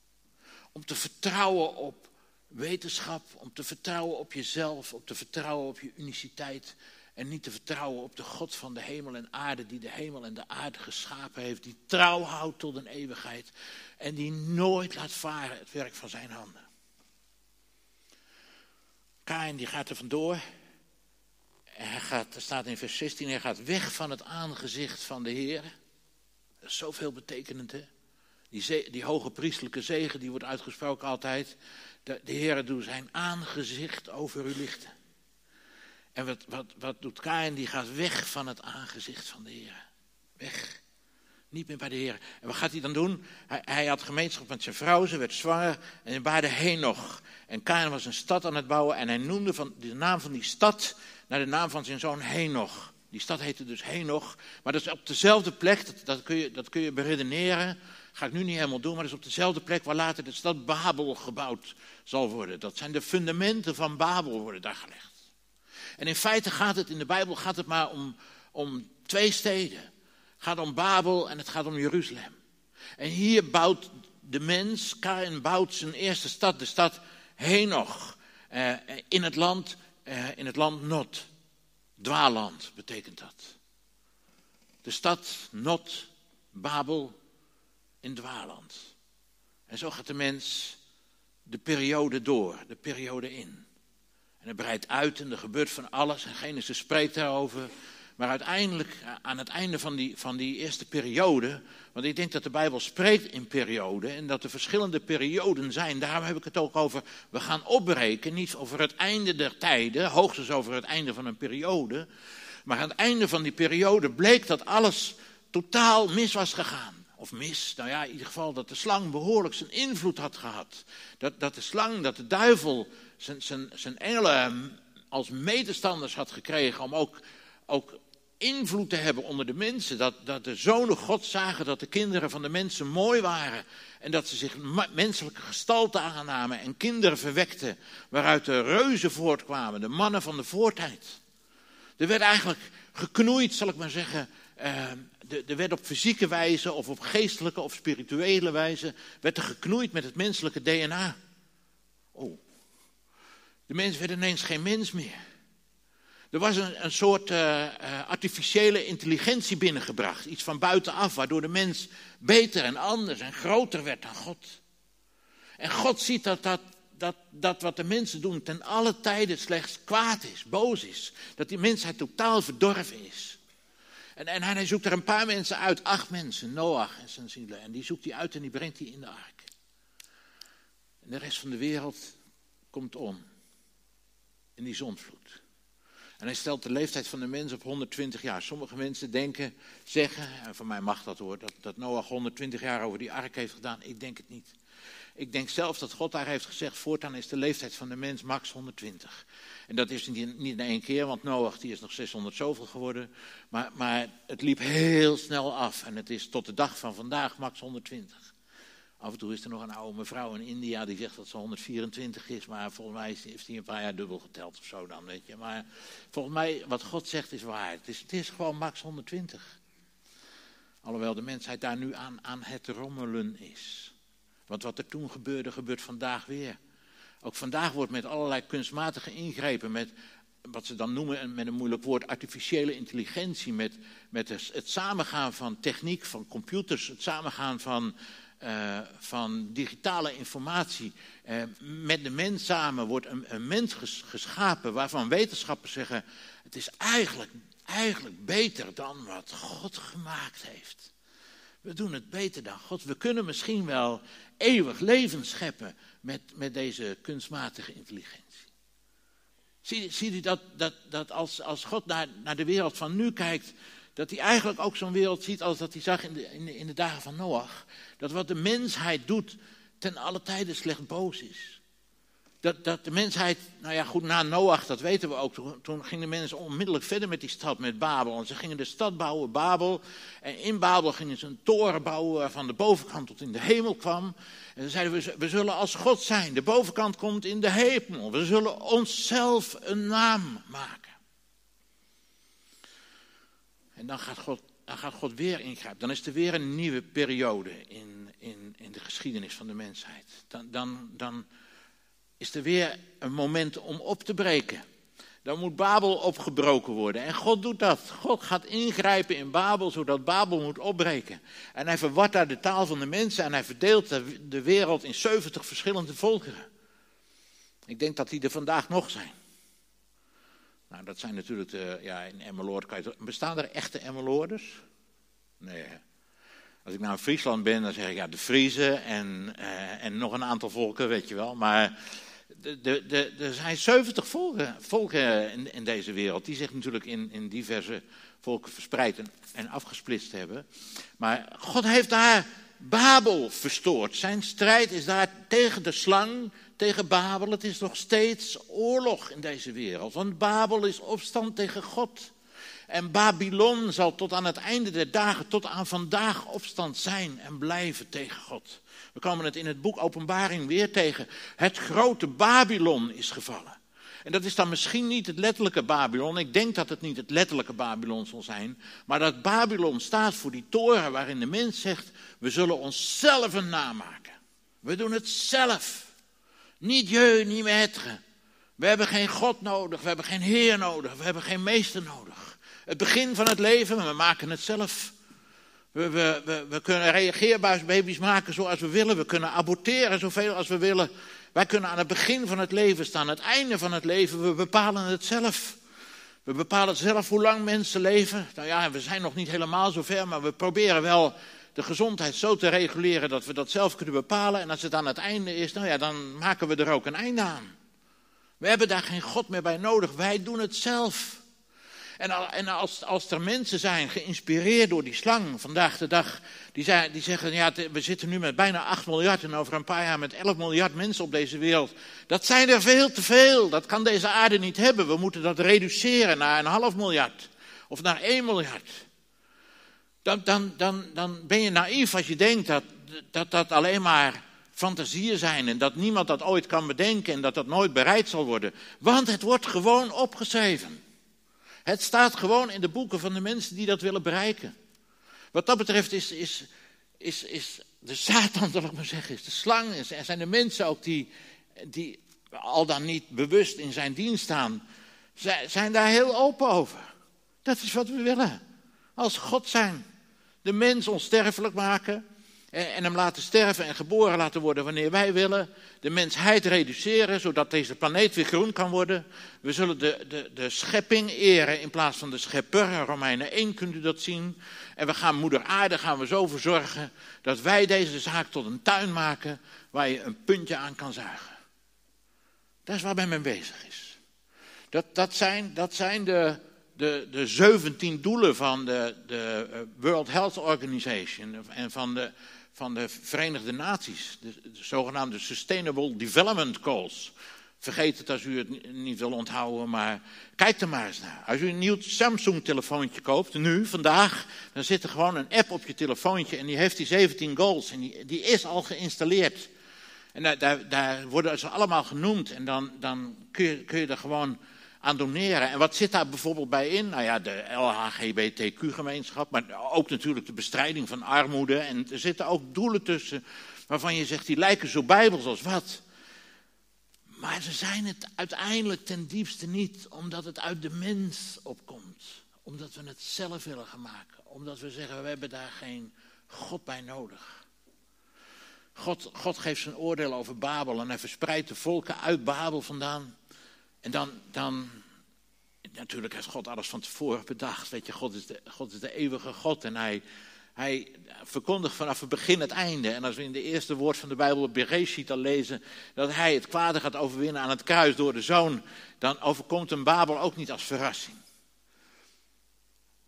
Om te vertrouwen op wetenschap, om te vertrouwen op jezelf, om te vertrouwen op je uniciteit en niet te vertrouwen op de God van de hemel en aarde, die de hemel en de aarde geschapen heeft, die trouw houdt tot een eeuwigheid en die nooit laat varen het werk van zijn handen. Kain die gaat er vandoor. Hij gaat, er staat in vers 16, hij gaat weg van het aangezicht van de Heer. Dat is zoveel betekenend? Die, die hoge priestelijke zegen, die wordt uitgesproken altijd. De, de Heer doet zijn aangezicht over u lichten. En wat, wat, wat doet Kain? Die gaat weg van het aangezicht van de Heer. Weg. Niet meer bij de Heer. En wat gaat hij dan doen? Hij, hij had gemeenschap met zijn vrouw, ze werd zwanger en hij baarde Henoch. En Kain was een stad aan het bouwen en hij noemde van, de naam van die stad naar de naam van zijn zoon Henoch. Die stad heette dus Henoch, maar dat is op dezelfde plek, dat, dat, kun, je, dat kun je beredeneren. Ga ik nu niet helemaal doen, maar dat is op dezelfde plek waar later de stad Babel gebouwd zal worden. Dat zijn de fundamenten van Babel worden daar gelegd. En in feite gaat het in de Bijbel gaat het maar om, om twee steden. Het gaat om Babel en het gaat om Jeruzalem. En hier bouwt de mens, Kain bouwt zijn eerste stad, de stad Henoch, eh, in het land, eh, in het land Not. Dwaaland betekent dat. De stad Not, Babel, in dwaaland. En zo gaat de mens de periode door, de periode in. En het breidt uit en er gebeurt van alles. En Genesis spreekt daarover. Maar uiteindelijk, aan het einde van die, van die eerste periode. Want ik denk dat de Bijbel spreekt in perioden. En dat er verschillende perioden zijn. Daarom heb ik het ook over. We gaan opbreken. Niet over het einde der tijden. Hoogstens over het einde van een periode. Maar aan het einde van die periode bleek dat alles totaal mis was gegaan. Of mis, nou ja, in ieder geval dat de slang behoorlijk zijn invloed had gehad. Dat, dat de slang, dat de duivel zijn, zijn, engelen als medestanders had gekregen om ook, ook invloed te hebben onder de mensen. Dat, dat de zonen God zagen dat de kinderen van de mensen mooi waren. En dat ze zich menselijke gestalte aannamen en kinderen verwekten. Waaruit de reuzen voortkwamen, de mannen van de voortijd. Er werd eigenlijk geknoeid, zal ik maar zeggen. Uh, er werd op fysieke wijze of op geestelijke of spirituele wijze. werd er geknoeid met het menselijke DNA. Oh, de mens werd ineens geen mens meer. Er was een, een soort uh, artificiële intelligentie binnengebracht. Iets van buitenaf, waardoor de mens beter en anders en groter werd dan God. En God ziet dat, dat, dat, dat wat de mensen doen ten alle tijden slechts kwaad is, boos is. Dat die mensheid totaal verdorven is. En, en hij zoekt er een paar mensen uit, acht mensen, Noach en zijn zielen. En die zoekt hij uit en die brengt hij in de ark. En de rest van de wereld komt om in die zondvloed. En hij stelt de leeftijd van de mens op 120 jaar. Sommige mensen denken, zeggen, en van mij mag dat hoor, dat, dat Noach 120 jaar over die ark heeft gedaan. Ik denk het niet. Ik denk zelfs dat God daar heeft gezegd, voortaan is de leeftijd van de mens max 120. En dat is niet, niet in één keer, want Noach die is nog 600 zoveel geworden. Maar, maar het liep heel snel af en het is tot de dag van vandaag max 120. Af en toe is er nog een oude mevrouw in India die zegt dat ze 124 is, maar volgens mij heeft hij een paar jaar dubbel geteld of zo dan, weet je. Maar volgens mij, wat God zegt is waar. Het is, het is gewoon max 120. Alhoewel de mensheid daar nu aan, aan het rommelen is. Want wat er toen gebeurde, gebeurt vandaag weer. Ook vandaag wordt met allerlei kunstmatige ingrepen, met wat ze dan noemen met een moeilijk woord artificiële intelligentie, met, met het samengaan van techniek, van computers, het samengaan van uh, van digitale informatie. Uh, met de mens samen wordt een, een mens geschapen waarvan wetenschappers zeggen: het is eigenlijk, eigenlijk beter dan wat God gemaakt heeft. We doen het beter dan God. We kunnen misschien wel eeuwig leven scheppen, met, met deze kunstmatige intelligentie. Zie, ziet u dat, dat, dat als, als God naar, naar de wereld van nu kijkt, dat hij eigenlijk ook zo'n wereld ziet als dat hij zag in de, in de, in de dagen van Noach. Dat wat de mensheid doet, ten alle tijde slecht boos is. Dat, dat de mensheid, nou ja goed, na Noach, dat weten we ook, toen, gingen de mensen onmiddellijk verder met die stad, met Babel. En ze gingen de stad bouwen, Babel. En in Babel gingen ze een toren bouwen waarvan de bovenkant tot in de hemel kwam. En ze zeiden we, we zullen als God zijn, de bovenkant komt in de hemel. We zullen onszelf een naam maken. En dan gaat God, dan gaat God weer ingrijpen. Dan is er weer een nieuwe periode in, in, in de geschiedenis van de mensheid. Dan, dan, dan is er weer een moment om op te breken. Dan moet Babel opgebroken worden. En God doet dat. God gaat ingrijpen in Babel, zodat Babel moet opbreken. En hij verwart daar de taal van de mensen en hij verdeelt de wereld in 70 verschillende volkeren. Ik denk dat die er vandaag nog zijn. Nou, dat zijn natuurlijk, de, ja, in Emmeloord kan je... Bestaan er echte Emmeloorders? Nee, als ik nou in Friesland ben, dan zeg ik ja, de Friesen en, uh, en nog een aantal volken, weet je wel. Maar er zijn 70 volken, volken in, in, deze wereld, die zich natuurlijk in, in diverse volken verspreid en, en afgesplitst hebben. Maar God heeft daar Babel verstoord. Zijn strijd is daar tegen de slang, tegen Babel. Het is nog steeds oorlog in deze wereld. Want Babel is opstand tegen God. En Babylon zal tot aan het einde der dagen, tot aan vandaag opstand zijn en blijven tegen God. We komen het in het boek Openbaring weer tegen. Het grote Babylon is gevallen. En dat is dan misschien niet het letterlijke Babylon. Ik denk dat het niet het letterlijke Babylon zal zijn. Maar dat Babylon staat voor die toren waarin de mens zegt: We zullen onszelf een naam maken. We doen het zelf. Niet je, niet metre. We hebben geen God nodig, we hebben geen Heer nodig, we hebben geen meester nodig. Het begin van het leven, we maken het zelf. We, we, we, we kunnen reageerbuisbaby's maken zoals we willen. We kunnen aborteren zoveel als we willen. Wij kunnen aan het begin van het leven staan, het einde van het leven. We bepalen het zelf. We bepalen zelf hoe lang mensen leven. Nou ja, we zijn nog niet helemaal zover, maar we proberen wel de gezondheid zo te reguleren dat we dat zelf kunnen bepalen. En als het aan het einde is, nou ja, dan maken we er ook een einde aan. We hebben daar geen God meer bij nodig. Wij doen het zelf. En, als, als, er mensen zijn, geïnspireerd door die slang vandaag de dag, die, zijn, die zeggen, ja, we zitten nu met bijna 8 miljard en over een paar jaar met 11 miljard mensen op deze wereld. Dat zijn er veel te veel, dat kan deze aarde niet hebben. We moeten dat reduceren naar een half miljard of naar 1 miljard. Dan, dan, dan, dan ben je naïef als je denkt dat dat, dat alleen maar fantasieën zijn en dat niemand dat ooit kan bedenken en dat dat nooit bereid zal worden. Want het wordt gewoon opgeschreven. Het staat gewoon in de boeken van de mensen die dat willen bereiken. Wat dat betreft is, is, is, is de Satan, zal ik maar zeggen, is de slang. Er zijn de mensen ook die, die al dan niet bewust in zijn dienst staan, zijn daar heel open over. Dat is wat we willen. Als God zijn. De mens onsterfelijk maken en hem laten sterven en geboren laten worden wanneer wij willen. De mensheid reduceren, zodat deze planeet weer groen kan worden. We zullen de, de, de schepping eren in plaats van de schepper. Romeinen 1 kunt u dat zien. En we gaan moeder aarde gaan we zo verzorgen dat wij deze zaak tot een tuin maken waar je een puntje aan kan zuigen. Dat is waar men mee bezig is. Dat, dat, zijn, dat zijn de, de, de 17 doelen van de, de eh, World Health Organization en van de van de Verenigde Naties, de, zogenaamde Sustainable Development Goals. Vergeet het als u het niet wil onthouden, maar kijk er maar eens naar. Als u een nieuw Samsung-telefoontje koopt, nu, vandaag, dan zit er gewoon een app op je telefoontje en die heeft die 17 goals en die, die is al geïnstalleerd. En daar, daar, worden ze allemaal genoemd en dan, dan kun, je, kun je er gewoon aan doneren. En wat zit daar bijvoorbeeld bij in? Nou ja, de LHGBTQ-gemeenschap, maar ook natuurlijk de bestrijding van armoede. En er zitten ook doelen tussen waarvan je zegt, die lijken zo bijbels als wat. Maar ze zijn het uiteindelijk ten diepste niet, omdat het uit de mens opkomt. Omdat we het zelf willen gaan maken. Omdat we zeggen, we hebben daar geen God bij nodig. God, God geeft zijn oordeel over Babel en hij verspreidt de volken uit Babel vandaan. En dan, dan, natuurlijk heeft God alles van tevoren bedacht. Weet je, God is de, God is de eeuwige God en hij, Hij verkondigt vanaf het begin het einde. En als we in de eerste woord van de Bijbel, Bereshit, al lezen dat hij het kwade gaat overwinnen aan het kruis door de zoon, dan overkomt een Babel ook niet als verrassing.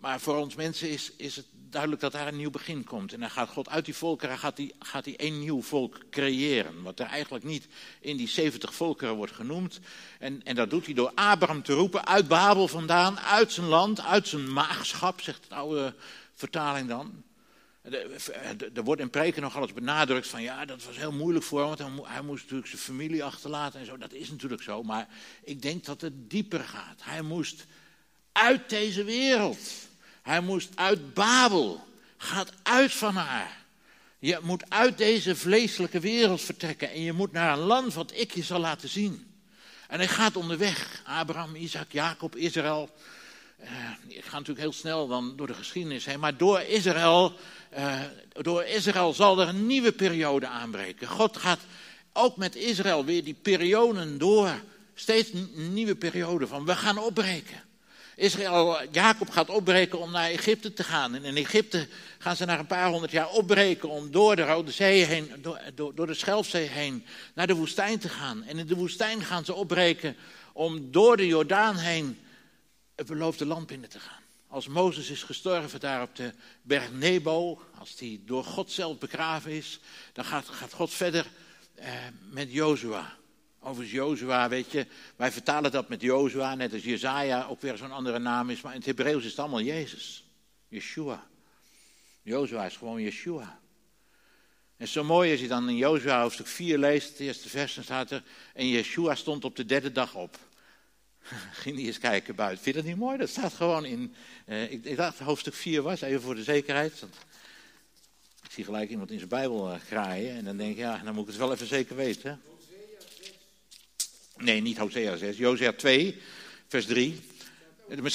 Maar voor ons mensen is, is het duidelijk dat daar een nieuw begin komt. En dan gaat God uit die volkeren gaat hij, gaat hij een nieuw volk creëren. Wat er eigenlijk niet in die 70 volkeren wordt genoemd. En, en dat doet hij door Abraham te roepen uit Babel vandaan, uit zijn land, uit zijn maagschap, zegt de oude vertaling dan. Er wordt in preken nog alles benadrukt van ja, dat was heel moeilijk voor hem, want hij moest natuurlijk zijn familie achterlaten en zo. Dat is natuurlijk zo, maar ik denk dat het dieper gaat. Hij moest uit deze wereld. Hij moest uit Babel. Gaat uit van haar. Je moet uit deze vleeselijke wereld vertrekken en je moet naar een land wat ik je zal laten zien. En hij gaat onderweg. Abraham, Isaac, Jacob, Israël. Uh, ik ga natuurlijk heel snel dan door de geschiedenis heen. Maar door Israël, uh, door Israël zal er een nieuwe periode aanbreken. God gaat ook met Israël weer die perioden door. Steeds een nieuwe periode van we gaan opbreken. Israël, Jacob gaat opbreken om naar Egypte te gaan. En in Egypte gaan ze na een paar honderd jaar opbreken om door de Rode Zee heen, door, door, de Schelfzee heen, naar de woestijn te gaan. En in de woestijn gaan ze opbreken om door de Jordaan heen het beloofde land binnen te gaan. Als Mozes is gestorven daar op de berg Nebo, als die door God zelf begraven is, dan gaat, gaat God verder eh, met Jozua. Overigens Jozua, weet je, wij vertalen dat met Jozua, net als Jezaja ook weer zo'n andere naam is, maar in het Hebreeuws is het allemaal Jezus. Yeshua. Jozua is gewoon Yeshua. En zo mooi als je dan in Jozua hoofdstuk 4 leest, het eerste vers, dan staat er, en Yeshua stond op de derde dag op. Ging die eens kijken buiten. Vind je dat niet mooi? Dat staat gewoon in, uh, ik, dacht hoofdstuk 4 was, even voor de zekerheid. Want ik zie gelijk iemand in zijn Bijbel uh, graaien en dan denk ik, ja, dan moet ik het wel even zeker weten. Nee, niet Hosea 6. Jozea 2, vers 3.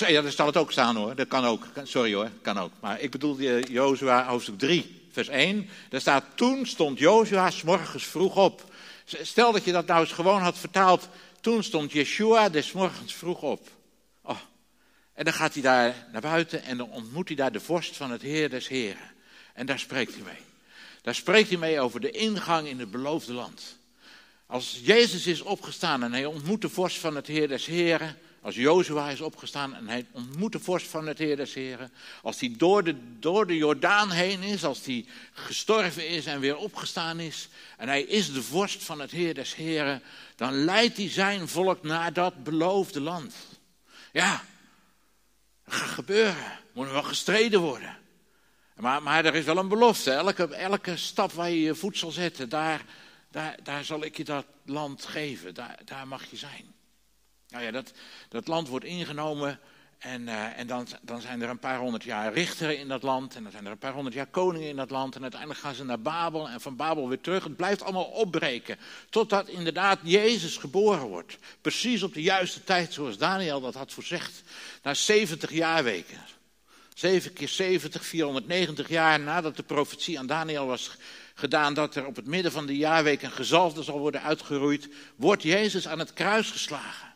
Ja, daar zal het ook staan hoor. Dat kan ook. Sorry hoor, kan ook. Maar ik bedoel Jozua hoofdstuk 3, vers 1. Daar staat, toen stond Jozua s morgens vroeg op. Stel dat je dat nou eens gewoon had vertaald. Toen stond Yeshua des morgens vroeg op. Oh. En dan gaat hij daar naar buiten en dan ontmoet hij daar de vorst van het Heer des Heren. En daar spreekt hij mee. Daar spreekt hij mee over de ingang in het beloofde land. Als Jezus is opgestaan en hij ontmoet de vorst van het Heer des Heren. Als Jozua is opgestaan en hij ontmoet de vorst van het Heer des Heren. Als hij door de, door de Jordaan heen is. Als hij gestorven is en weer opgestaan is. En hij is de vorst van het Heer des Heren. Dan leidt hij zijn volk naar dat beloofde land. Ja, dat gaat gebeuren. Moet er wel gestreden worden. Maar, maar er is wel een belofte. Elke, elke stap waar je je voet zal zetten, daar daar, daar zal ik je dat land geven, daar, daar mag je zijn. Nou ja, dat, dat land wordt ingenomen en, uh, en dan, dan zijn er een paar honderd jaar richteren in dat land. En dan zijn er een paar honderd jaar koningen in dat land. En uiteindelijk gaan ze naar Babel en van Babel weer terug. Het blijft allemaal opbreken. Totdat inderdaad Jezus geboren wordt. Precies op de juiste tijd zoals Daniel dat had voorzegd. Na 70 jaarweken. 7 keer 70, 490 jaar nadat de profetie aan Daniel was gedaan dat er op het midden van de jaarweek een gezalfde zal worden uitgeroeid, wordt Jezus aan het kruis geslagen.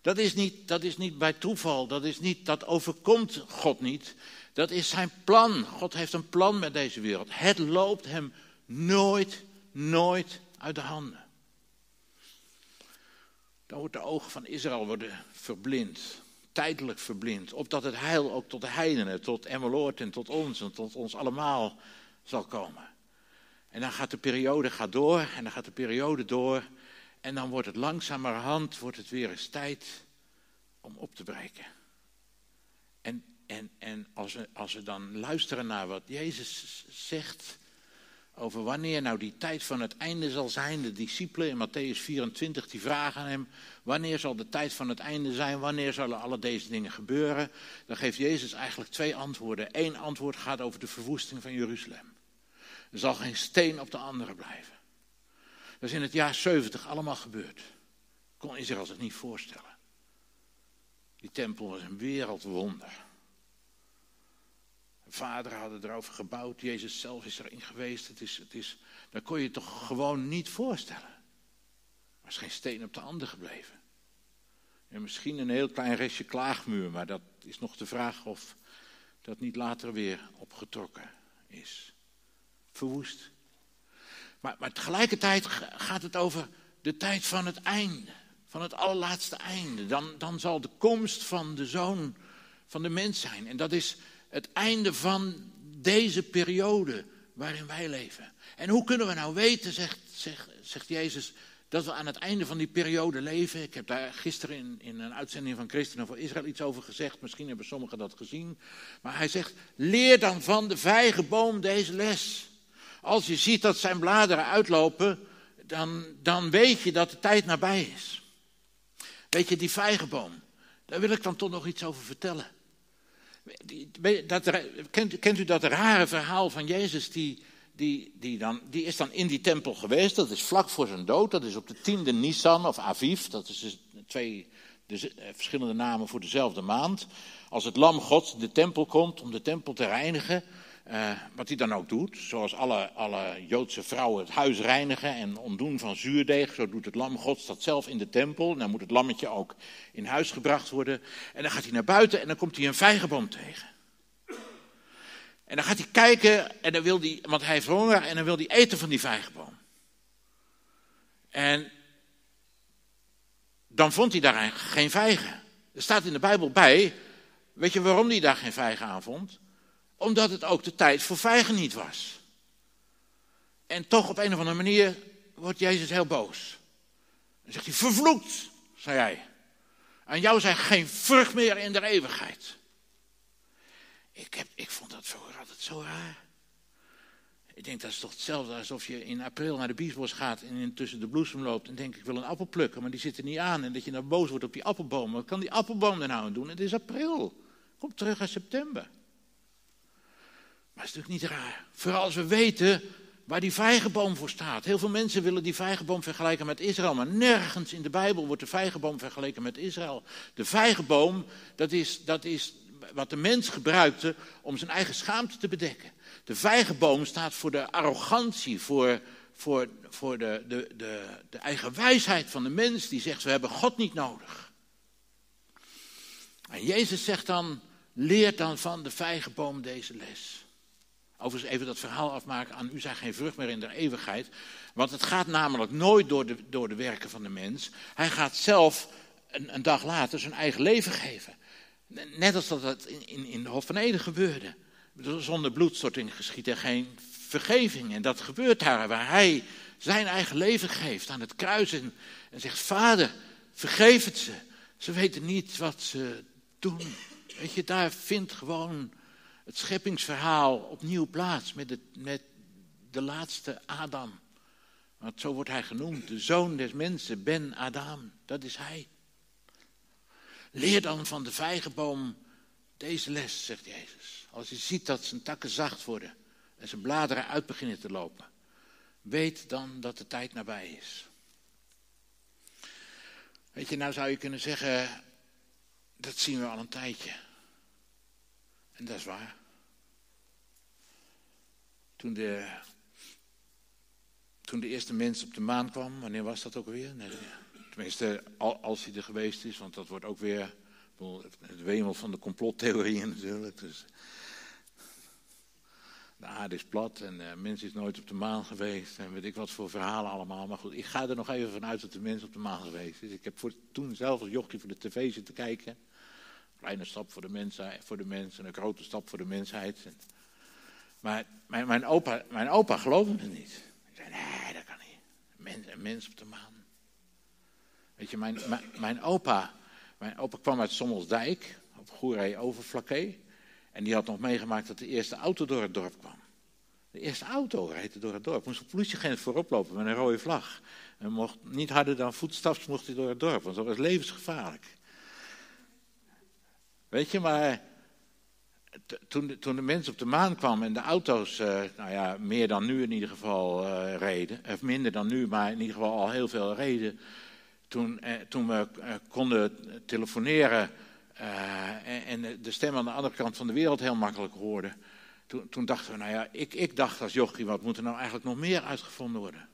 Dat is niet, dat is niet bij toeval, dat, is niet, dat overkomt God niet. Dat is zijn plan. God heeft een plan met deze wereld. Het loopt hem nooit, nooit uit de handen. Dan wordt de ogen van Israël worden verblind, tijdelijk verblind, opdat het heil ook tot de heidenen, tot Emmeloord en tot ons en tot ons allemaal zal komen. En dan gaat de periode gaat door en dan gaat de periode door. En dan wordt het langzamerhand wordt het weer eens tijd om op te breken. En, en, en als, we, als we dan luisteren naar wat Jezus zegt over wanneer nou die tijd van het einde zal zijn. De discipelen in Matthäus 24 die vragen hem, wanneer zal de tijd van het einde zijn? Wanneer zullen alle deze dingen gebeuren? Dan geeft Jezus eigenlijk twee antwoorden. Eén antwoord gaat over de verwoesting van Jeruzalem. Er zal geen steen op de andere blijven. Dat is in het jaar 70 allemaal gebeurd. Kon Israël zich niet voorstellen. Die tempel was een wereldwonder. Vader hadden erover gebouwd, Jezus zelf is erin geweest. Het is, het is, dat kon je toch gewoon niet voorstellen. Er is geen steen op de ander gebleven. En misschien een heel klein restje klaagmuur, maar dat is nog de vraag of dat niet later weer opgetrokken is. Verwoest. Maar, maar tegelijkertijd gaat het over de tijd van het einde. Van het allerlaatste einde. Dan, dan zal de komst van de zoon van de mens zijn. En dat is het einde van deze periode waarin wij leven. En hoe kunnen we nou weten, zegt, zegt, zegt Jezus, dat we aan het einde van die periode leven. Ik heb daar gisteren in, in een uitzending van Christenen voor Israël iets over gezegd. Misschien hebben sommigen dat gezien. Maar hij zegt, leer dan van de vijgenboom deze les. Als je ziet dat zijn bladeren uitlopen, dan, dan weet je dat de tijd nabij is. Weet je, die vijgenboom, daar wil ik dan toch nog iets over vertellen. Dat, kent, kent u dat rare verhaal van Jezus die die, die, dan, die is dan in die tempel geweest. Dat is vlak voor zijn dood. Dat is op de tiende Nisan of Aviv. Dat is dus twee de, eh, verschillende namen voor dezelfde maand. Als het lam gods de tempel komt om de tempel te reinigen. Uh, wat hij dan ook doet. Zoals alle, alle Joodse vrouwen het huis reinigen en ontdoen van zuurdeeg. Zo doet het lam gods dat zelf in de tempel. Dan moet het lammetje ook in huis gebracht worden. En dan gaat hij naar buiten en dan komt hij een vijgenboom tegen. En dan gaat hij kijken, en dan wil hij, want hij heeft honger, en dan wil hij eten van die vijgenboom. En dan vond hij daar geen vijgen. Er staat in de Bijbel bij, weet je waarom hij daar geen vijgen aan vond? Omdat het ook de tijd voor vijgen niet was. En toch op een of andere manier wordt Jezus heel boos. Dan zegt hij, vervloekt, zei hij. Aan jou zijn geen vrucht meer in de eeuwigheid. Ik, heb, ik vond dat vroeger altijd zo raar. Ik denk dat is toch hetzelfde alsof je in april naar de biesbos gaat en intussen de bloesem loopt en denkt ik wil een appel plukken, maar die zit er niet aan en dat je dan boos wordt op die appelboom. Wat kan die appelboom er nou aan doen? Het is april. Kom terug in september. Maar is natuurlijk niet raar. Vooral als we weten waar die vijgenboom voor staat. Heel veel mensen willen die vijgenboom vergelijken met Israël, maar nergens in de Bijbel wordt de vijgenboom vergeleken met Israël. De vijgenboom, dat is, dat is wat de mens gebruikte om zijn eigen schaamte te bedekken. De vijgenboom staat voor de arrogantie, voor, voor, voor de, de, de, de eigen wijsheid van de mens die zegt we hebben God niet nodig. En Jezus zegt dan, leer dan van de vijgenboom deze les. Overigens even dat verhaal afmaken, aan u zijn geen vrucht meer in de eeuwigheid. Want het gaat namelijk nooit door de, door de werken van de mens. Hij gaat zelf een, een dag later zijn eigen leven geven. Net als dat in, in, in de Hof van Eden gebeurde. Zonder bloedstorting geschiet er geen vergeving. En dat gebeurt daar, waar hij zijn eigen leven geeft aan het kruis. En, en zegt, vader, vergeef het ze. Ze weten niet wat ze doen. Weet je, daar vindt gewoon het scheppingsverhaal opnieuw plaats met de, met de laatste Adam. Want zo wordt hij genoemd, de zoon des mensen, Ben Adam. Dat is hij. Leer dan van de vijgenboom deze les, zegt Jezus. Als je ziet dat zijn takken zacht worden en zijn bladeren uit beginnen te lopen, weet dan dat de tijd nabij is. Weet je, nou zou je kunnen zeggen, dat zien we al een tijdje. En dat is waar. Toen de, toen de eerste mens op de maan kwam, wanneer was dat ook weer? Nee, Tenminste, als hij er geweest is, want dat wordt ook weer het wemel van de complottheorieën natuurlijk. Dus de aarde is plat en de mens is nooit op de maan geweest. En weet ik wat voor verhalen allemaal. Maar goed, ik ga er nog even vanuit dat de mens op de maan geweest is. Ik heb voor, toen zelf als jochie voor de tv zitten kijken. Kleine stap voor de, mensheid, voor de mens en een grote stap voor de mensheid. Maar mijn, mijn, opa, mijn opa geloofde het niet. Hij zei, nee, dat kan niet. een mens op de maan. Weet je, mijn, mijn, opa, mijn opa kwam uit Sommelsdijk, op Goeree Overflakke. En die had nog meegemaakt dat de eerste auto door het dorp kwam. De eerste auto reed door het dorp. Moest een politieagent voorop lopen met een rode vlag. En mocht niet harder dan voetstaps mocht hij door het dorp, want dat was levensgevaarlijk. Weet je, maar toen, toen de mensen op de maan kwamen en de auto's, uh, nou ja, meer dan nu in ieder geval uh, reden, of minder dan nu, maar in ieder geval al heel veel reden, toen, eh, toen we eh, konden telefoneren eh, en de stem aan de andere kant van de wereld heel makkelijk hoorden, toen, toen dachten we, nou ja, ik, ik dacht als jochie, wat moet er nou eigenlijk nog meer uitgevonden worden?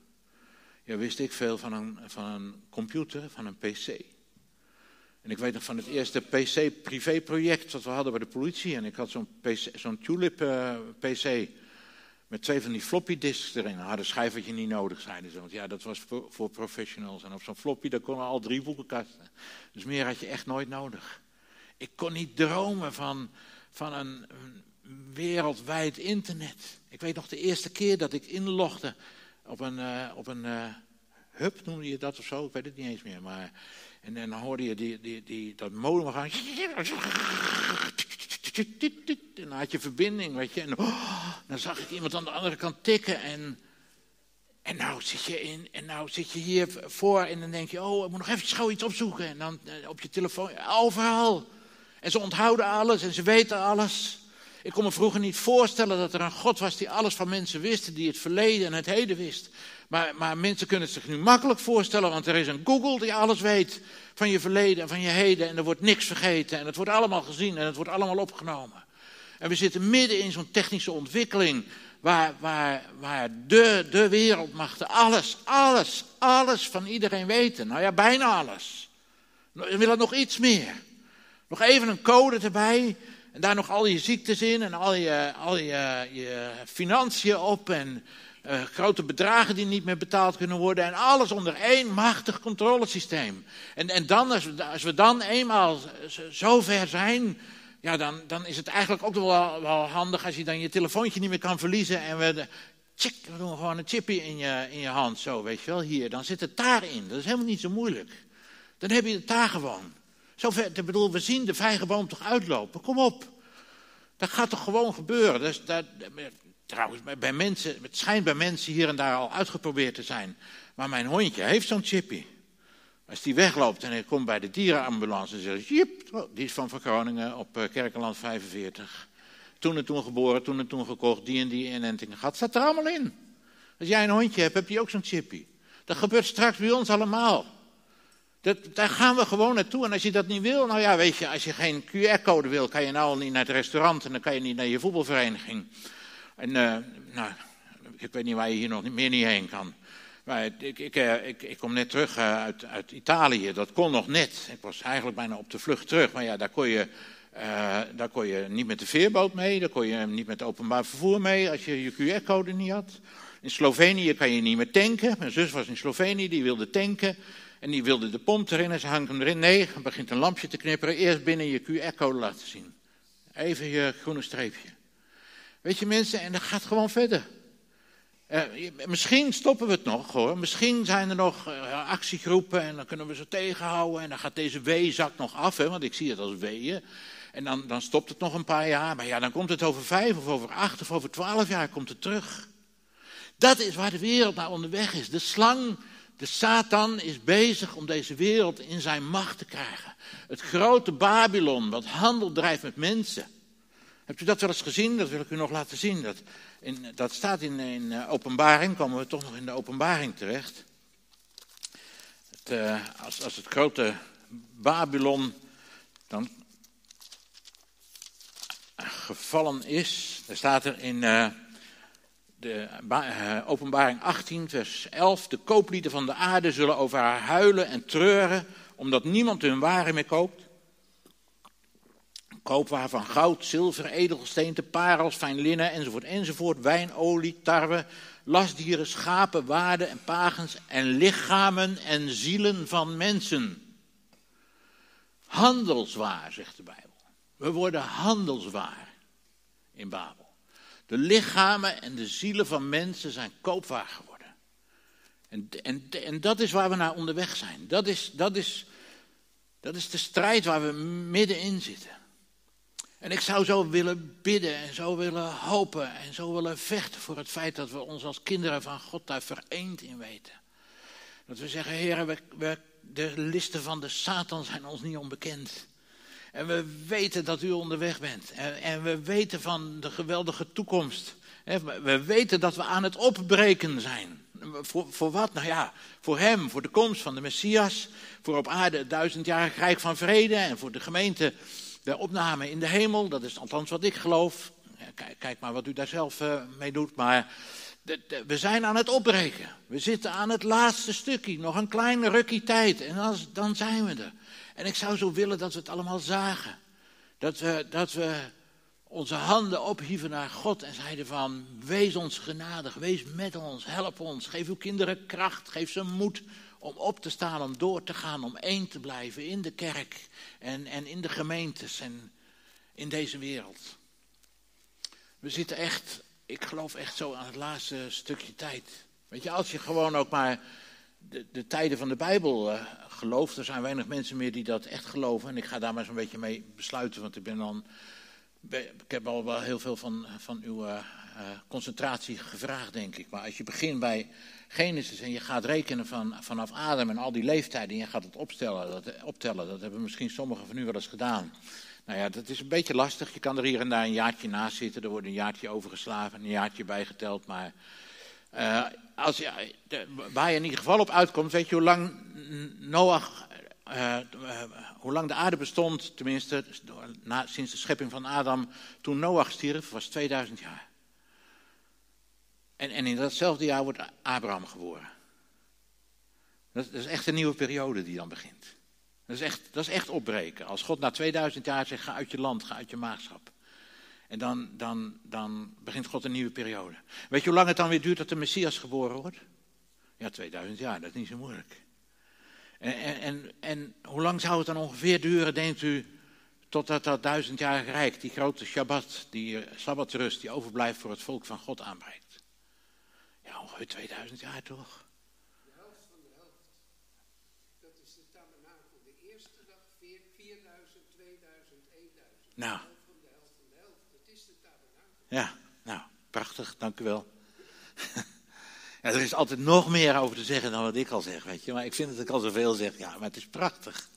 Ja, wist ik veel van een, van een computer, van een pc. En ik weet nog van het eerste PC-privéproject dat we hadden bij de politie. En ik had zo'n Tulip-PC. Met twee van die floppy disks erin. Een harde schijf je niet nodig, zeiden ze. Want ja, dat was voor, voor professionals. En op zo'n floppy, daar konden al drie boekenkasten. Dus meer had je echt nooit nodig. Ik kon niet dromen van, van een, wereldwijd internet. Ik weet nog de eerste keer dat ik inlogde op een, uh, op een uh, hub, noemde je dat of zo? Ik weet het niet eens meer. Maar, en, dan hoorde je die, die, die, dat modem gaan. En dan had je verbinding, weet je. En oh, dan zag ik iemand aan de andere kant tikken. En, en nou zit je in, en nou zit je hier voor en dan denk je, oh, ik moet nog even gauw iets opzoeken. En dan op je telefoon, overal. En ze onthouden alles en ze weten alles. Ik kon me vroeger niet voorstellen dat er een God was die alles van mensen wist, die het verleden en het heden wist. Maar, maar mensen kunnen het zich nu makkelijk voorstellen, want er is een Google die alles weet van je verleden en van je heden. En er wordt niks vergeten en het wordt allemaal gezien en het wordt allemaal opgenomen. En we zitten midden in zo'n technische ontwikkeling waar, waar, waar de, de wereldmachten alles, alles, alles van iedereen weten. Nou ja, bijna alles. We willen nog iets meer. Nog even een code erbij en daar nog al je ziektes in en al je, al je, je financiën op en uh, grote bedragen die niet meer betaald kunnen worden. En alles onder één machtig controlesysteem. En, en dan, als we, als we dan eenmaal zo ver zijn, ja, dan, dan is het eigenlijk ook wel, wel handig als je dan je telefoontje niet meer kan verliezen. En we, check, we doen gewoon een chipje in je, in je hand, zo weet je wel, hier. Dan zit het daarin. Dat is helemaal niet zo moeilijk. Dan heb je het daar gewoon. Zover, ik bedoel, we zien de vijgenboom toch uitlopen. Kom op. Dat gaat toch gewoon gebeuren. Dat, trouwens, bij mensen, het schijnt bij mensen hier en daar al uitgeprobeerd te zijn. Maar mijn hondje heeft zo'n chippy. Als die wegloopt en hij komt bij de dierenambulance en zegt: Jip, die is van Groningen op eh, Kerkenland 45. Toen en toen geboren, toen en toen gekocht, die en die inenting gehad. Staat er allemaal in. Als jij een hondje hebt, heb je ook zo'n chippy. Dat gebeurt straks bij ons allemaal. Dat, daar gaan we gewoon naartoe. En als je dat niet wil, nou ja, weet je, als je geen QR-code wil, kan je nou al niet naar het restaurant en dan kan je niet naar je voetbalvereniging. En uh, nou, ik weet niet waar je hier nog meer niet heen kan. Maar ik, ik, eh, ik, ik kom net terug eh, uit, uit, Italië, dat kon nog net. Ik was eigenlijk bijna op de vlucht terug, maar ja, daar kon je, daar kon je niet met de veerboot mee, daar kon je niet met openbaar vervoer mee als je je QR-code niet had. In Slovenië kan je niet meer tanken. Mijn zus was in Slovenië, die wilde tanken. En die wilde de pomp erin en ze hangt hem erin. Nee, dan begint een lampje te knipperen. Eerst binnen je QR-code laten zien. Even je groene streepje. Weet je mensen, en dat gaat gewoon verder. Uh, misschien stoppen we het nog hoor. Misschien zijn er nog uh, actiegroepen en dan kunnen we ze tegenhouden. En dan gaat deze W-zak nog af, hè, want ik zie het als weeën. En dan, dan stopt het nog een paar jaar. Maar ja, dan komt het over vijf of over acht of over twaalf jaar komt het terug. Dat is waar de wereld naar onderweg is. De slang de Satan is bezig om deze wereld in zijn macht te krijgen. Het grote Babylon, wat handel drijft met mensen. Hebt u dat wel eens gezien? Dat wil ik u nog laten zien. Dat, in, dat staat in, in uh, openbaring, komen we toch nog in de openbaring terecht. Het, uh, als, als het grote Babylon dan gevallen is, dan staat er in... Uh, de uh, openbaring 18, vers 11. De kooplieden van de aarde zullen over haar huilen en treuren, omdat niemand hun waren meer koopt. Koopwaar van goud, zilver, edelgesteente, parels, fijn linnen, enzovoort, enzovoort. Wijnolie, tarwe, lastdieren, schapen, waarden en pagens en lichamen en zielen van mensen. Handelswaar, zegt de Bijbel. We worden handelswaar in Babel. De lichamen en de zielen van mensen zijn koopwaar geworden. En, en, en dat is waar we naar onderweg zijn. Dat is, dat, is, dat is de strijd waar we middenin zitten. En ik zou zo willen bidden en zo willen hopen en zo willen vechten voor het feit dat we ons als kinderen van God daar vereend in weten. Dat we zeggen, heren, we, we, de listen van de Satan zijn ons niet onbekend. En we weten dat u onderweg bent. En, en we weten van de geweldige toekomst. We weten dat we aan het opbreken zijn. Voor, voor wat? Nou ja, voor hem, voor de komst van de Messias. Voor op aarde duizendjarig rijk van vrede. En voor de gemeente de opname in de hemel. Dat is althans wat ik geloof. Kijk, maar wat u daar zelf uh, mee doet. Maar we zijn aan het opbreken. We zitten aan het laatste stukje. Nog een kleine rukkie tijd. En dan zijn we er. En ik zou zo willen dat we het allemaal zagen. Dat we, dat we onze handen ophieven naar God en zeiden van, wees ons genadig, wees met ons, help ons, geef uw kinderen kracht, geef ze moed om op te staan, om door te gaan, om één te blijven in de kerk en, en in de gemeentes en in deze wereld. We zitten echt, ik geloof echt zo aan het laatste stukje tijd. Weet je, als je gewoon ook maar de, de tijden van de Bijbel uh, er zijn weinig mensen meer die dat echt geloven. En ik ga daar maar zo'n beetje mee besluiten, want ik ben dan ik heb al wel heel veel van, van uw uh, concentratie gevraagd, denk ik. Maar als je begint bij Genesis en je gaat rekenen van, vanaf Adam en al die leeftijden en je gaat het opstellen, dat, optellen, dat hebben misschien sommigen van u wel eens gedaan. Nou ja, dat is een beetje lastig. Je kan er hier en daar een jaartje naast zitten, er wordt een jaartje overgeslagen, een jaartje bijgeteld. Maar als je, waar je in ieder geval op uitkomt, weet je hoe lang Noach uh, uh, hoe lang de aarde bestond, tenminste na, sinds de schepping van Adam, toen Noach stierf, was 2000 jaar. En, en in datzelfde jaar wordt Abraham geboren. Dat, dat, is echt een nieuwe periode die dan begint. Dat is, echt, dat is echt opbreken. Als God na 2000 jaar zegt, ga uit je land, ga uit je maagschap. En dan, dan, dan begint God een nieuwe periode. Weet je hoe lang het dan weer duurt dat de Messias geboren wordt? Ja, 2000 jaar, dat is niet zo moeilijk. En, en, en hoe lang zou het dan ongeveer duren, denkt u, totdat dat duizendjarige rijk, die grote Shabbat, die Sabbatrust, die overblijft voor het volk van God aanbreekt? Ja, ongeveer 2000 jaar toch? De helft van de helft. Dat is de tabernakel. De eerste dag 4000, 2000, 1000. Nou. De helft van de helft van de helft. Dat is de tabernakel. Ja, nou, prachtig, dank u wel. Er is altijd nog meer over te zeggen dan wat ik al zeg, weet je. Maar ik vind dat ik al zoveel zeg. Ja, maar het is prachtig.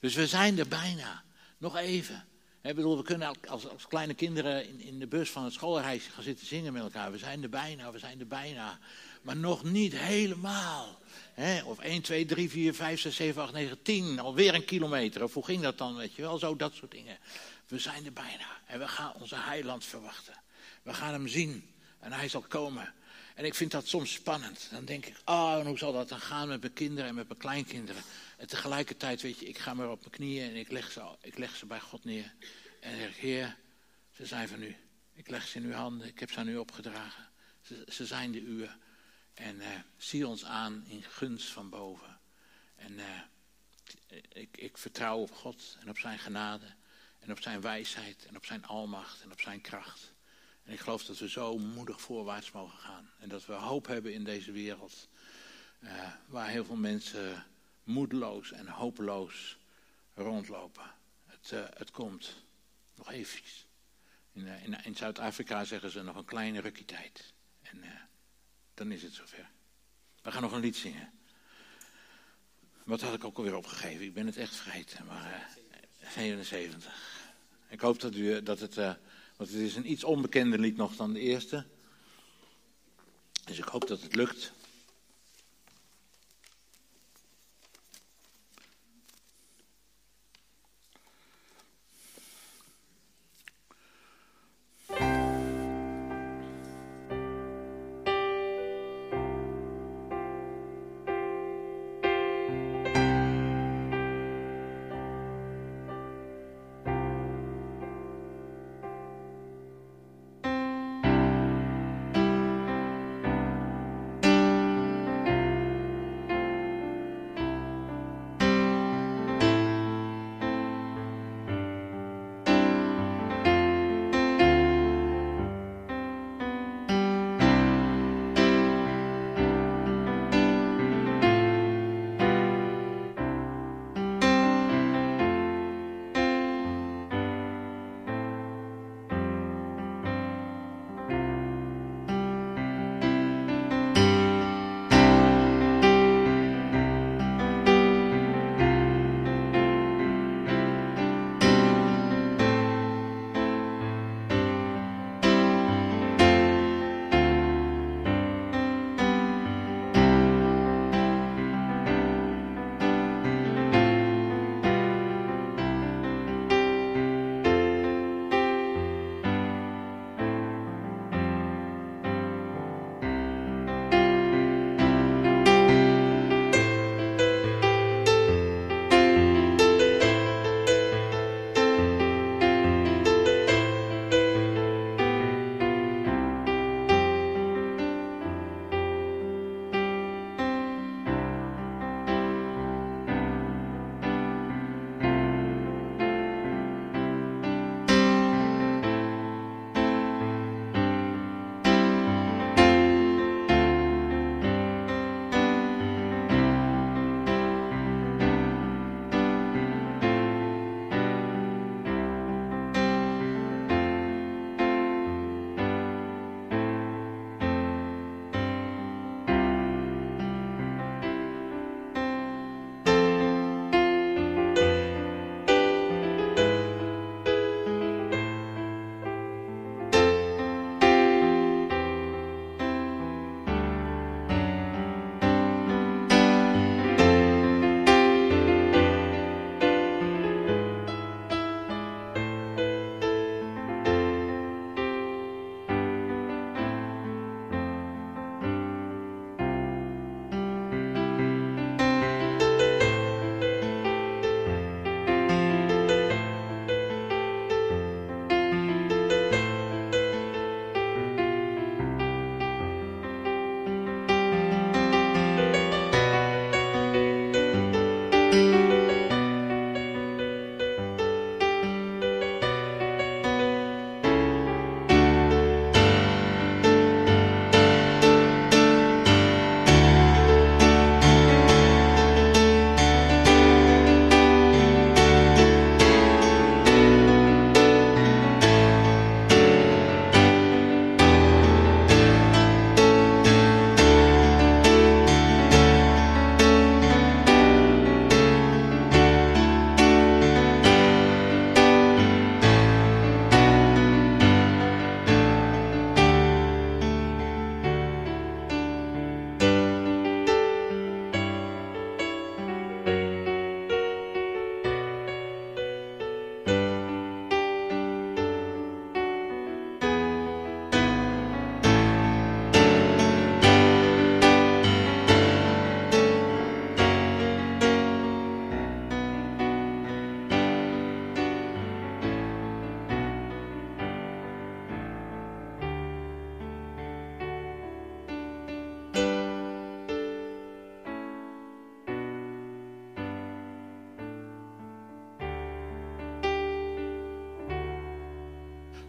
Dus we zijn er bijna. Nog even. Ik bedoel, we kunnen als, als kleine kinderen in, in de bus van het schoolreisje gaan zitten zingen met elkaar. We zijn er bijna, we zijn er bijna. Maar nog niet helemaal. He, of 1, 2, 3, 4, 5, 6, 7, 8, 9, 10. Alweer een kilometer. Of hoe ging dat dan, weet je wel? Zo, dat soort dingen. We zijn er bijna. En we gaan onze heiland verwachten. We gaan hem zien. En hij zal komen. En ik vind dat soms spannend. Dan denk ik, oh, en hoe zal dat dan gaan met mijn kinderen en met mijn kleinkinderen? En tegelijkertijd, weet je, ik ga maar op mijn knieën en ik leg ze, ik leg ze bij God neer. En zeg, Heer, ze zijn van u. Ik leg ze in uw handen, ik heb ze aan u opgedragen. Ze, ze zijn de uwe. En uh, zie ons aan in gunst van boven. En uh, ik, ik vertrouw op God en op zijn genade. En op zijn wijsheid en op zijn almacht en op zijn kracht. En ik geloof dat we zo moedig voorwaarts mogen gaan. En dat we hoop hebben in deze wereld. Uh, waar heel veel mensen moedeloos en hopeloos rondlopen. Het, uh, het komt. Nog even. In, uh, in, in Zuid-Afrika zeggen ze nog een kleine rukkie tijd. En dan is het zover. We gaan nog een lied zingen. Wat had ik ook alweer opgegeven? Ik ben het echt vergeten. Maar 77. Ik hoop dat, u, dat het... Want het is een iets onbekender lied nog dan de eerste. Dus ik hoop dat het lukt.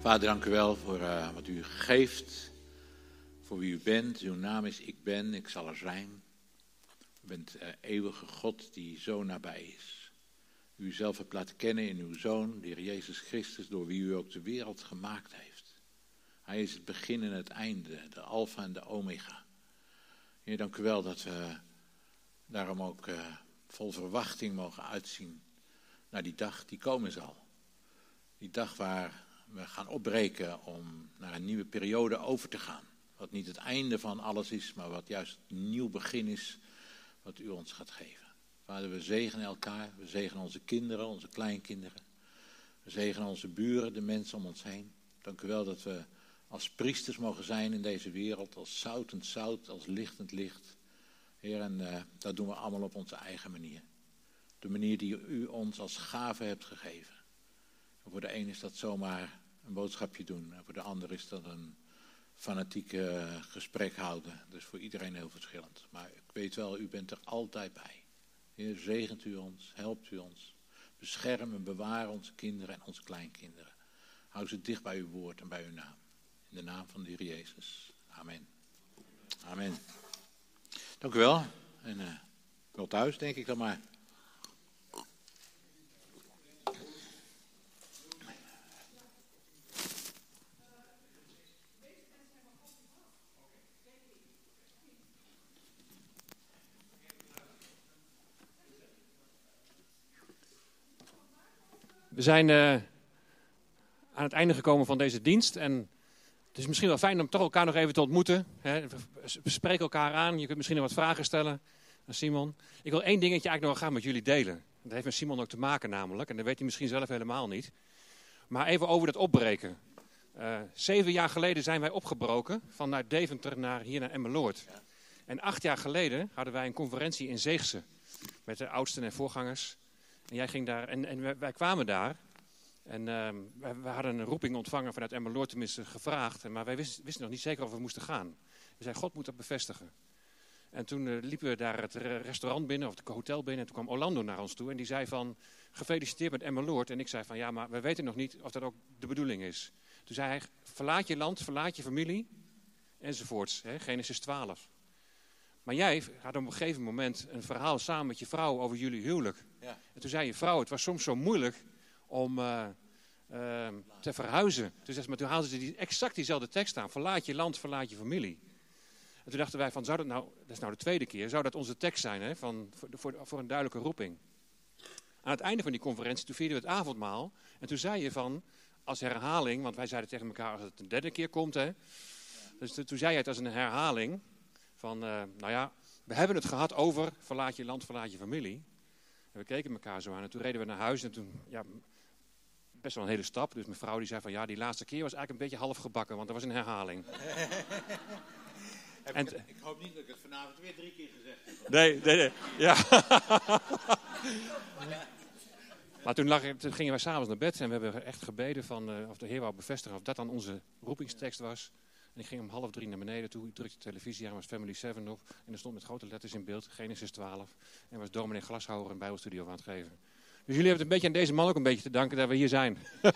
Vader, dank u wel voor uh, wat u geeft, voor wie u bent. Uw naam is Ik Ben, ik zal er zijn. U bent uh, eeuwige God die zo nabij is. U zelf hebt laten kennen in uw Zoon, de Heer Jezus Christus, door wie u ook de wereld gemaakt heeft. Hij is het begin en het einde, de alfa en de omega. Heer, dank u wel dat we daarom ook uh, vol verwachting mogen uitzien naar die dag die komen zal. Die dag waar we gaan opbreken om naar een nieuwe periode over te gaan. Wat niet het einde van alles is, maar wat juist een nieuw begin is wat u ons gaat geven. Vader, we zegenen elkaar, we zegenen onze kinderen, onze kleinkinderen. We zegenen onze buren, de mensen om ons heen. Dank u wel dat we als priesters mogen zijn in deze wereld, als zoutend zout, als lichtend licht. Heer, en uh, dat doen we allemaal op onze eigen manier. De manier die u ons als gave hebt gegeven. En voor de een is dat zomaar een boodschapje doen. En voor de ander is dat een fanatiek gesprek houden. Dus voor iedereen heel verschillend. Maar ik weet wel, u bent er altijd bij. Heer, zegent u ons, helpt u ons. Bescherm en bewaar onze kinderen en onze kleinkinderen. Hou ze dicht bij uw woord en bij uw naam. In de naam van de Heer Jezus. Amen. Amen. Dank u wel. En uh, wel thuis, denk ik dan maar. We zijn uh, aan het einde gekomen van deze dienst. En het is misschien wel fijn om toch elkaar nog even te ontmoeten. Hè. We spreken elkaar aan. Je kunt misschien nog wat vragen stellen aan Simon. Ik wil één dingetje eigenlijk nog wel gaan met jullie delen. Dat heeft met Simon ook te maken namelijk. En dat weet hij misschien zelf helemaal niet. Maar even over dat opbreken. Uh, zeven jaar geleden zijn wij opgebroken. Vanuit Deventer naar hier naar Emmeloord. En acht jaar geleden hadden wij een conferentie in Zeegse. Met de oudsten en voorgangers. En jij ging daar, en, en wij, kwamen daar. En uh, we, hadden een roeping ontvangen vanuit Emmeloord, tenminste gevraagd. Maar wij wisten, wisten, nog niet zeker of we moesten gaan. We zeiden, God moet dat bevestigen. En toen uh, liepen we daar het restaurant binnen, of het hotel binnen. En toen kwam Orlando naar ons toe en die zei van, gefeliciteerd met Emmeloord. En ik zei van, ja, maar we weten nog niet of dat ook de bedoeling is. Toen zei hij, verlaat je land, verlaat je familie, enzovoorts. Hè, Genesis 12. Maar jij had op een gegeven moment een verhaal samen met je vrouw over jullie huwelijk. Ja. En toen zei je vrouw, het was soms zo moeilijk om uh, uh, te verhuizen. Dus, maar toen haalden ze die, exact diezelfde tekst aan. Verlaat je land, verlaat je familie. En toen dachten wij van, zou dat nou, dat is nou de tweede keer, zou dat onze tekst zijn hè, van, voor, voor, voor een duidelijke roeping. Aan het einde van die conferentie, toen vierden we het avondmaal. En toen zei je van, als herhaling, want wij zeiden tegen elkaar als het een derde keer komt. Hè, dus toen zei je het als een herhaling. Van, uh, nou ja, we hebben het gehad over verlaat je land, verlaat je familie. En we keken elkaar zo aan en toen reden we naar huis en toen, ja, best wel een hele stap. Dus mijn vrouw die zei van, ja, die laatste keer was eigenlijk een beetje half gebakken, want dat was een herhaling. en, ik, ik, hoop niet dat ik het vanavond weer drie keer gezegd heb. Nee, nee, nee. Ja. maar toen, lag, toen gingen wij s'avonds naar bed en we hebben echt gebeden van, uh, of de Heer wou bevestigen of dat dan onze roepingstekst was. En ik ging om half drie naar beneden toe. Ik drukte de televisie aan, was Family 7 op. En er stond met grote letters in beeld, Genesis 12. En was dominee Glashouwer een bijbelstudio aan het geven. Dus jullie hebben het een beetje aan deze man ook een beetje te danken dat we hier zijn.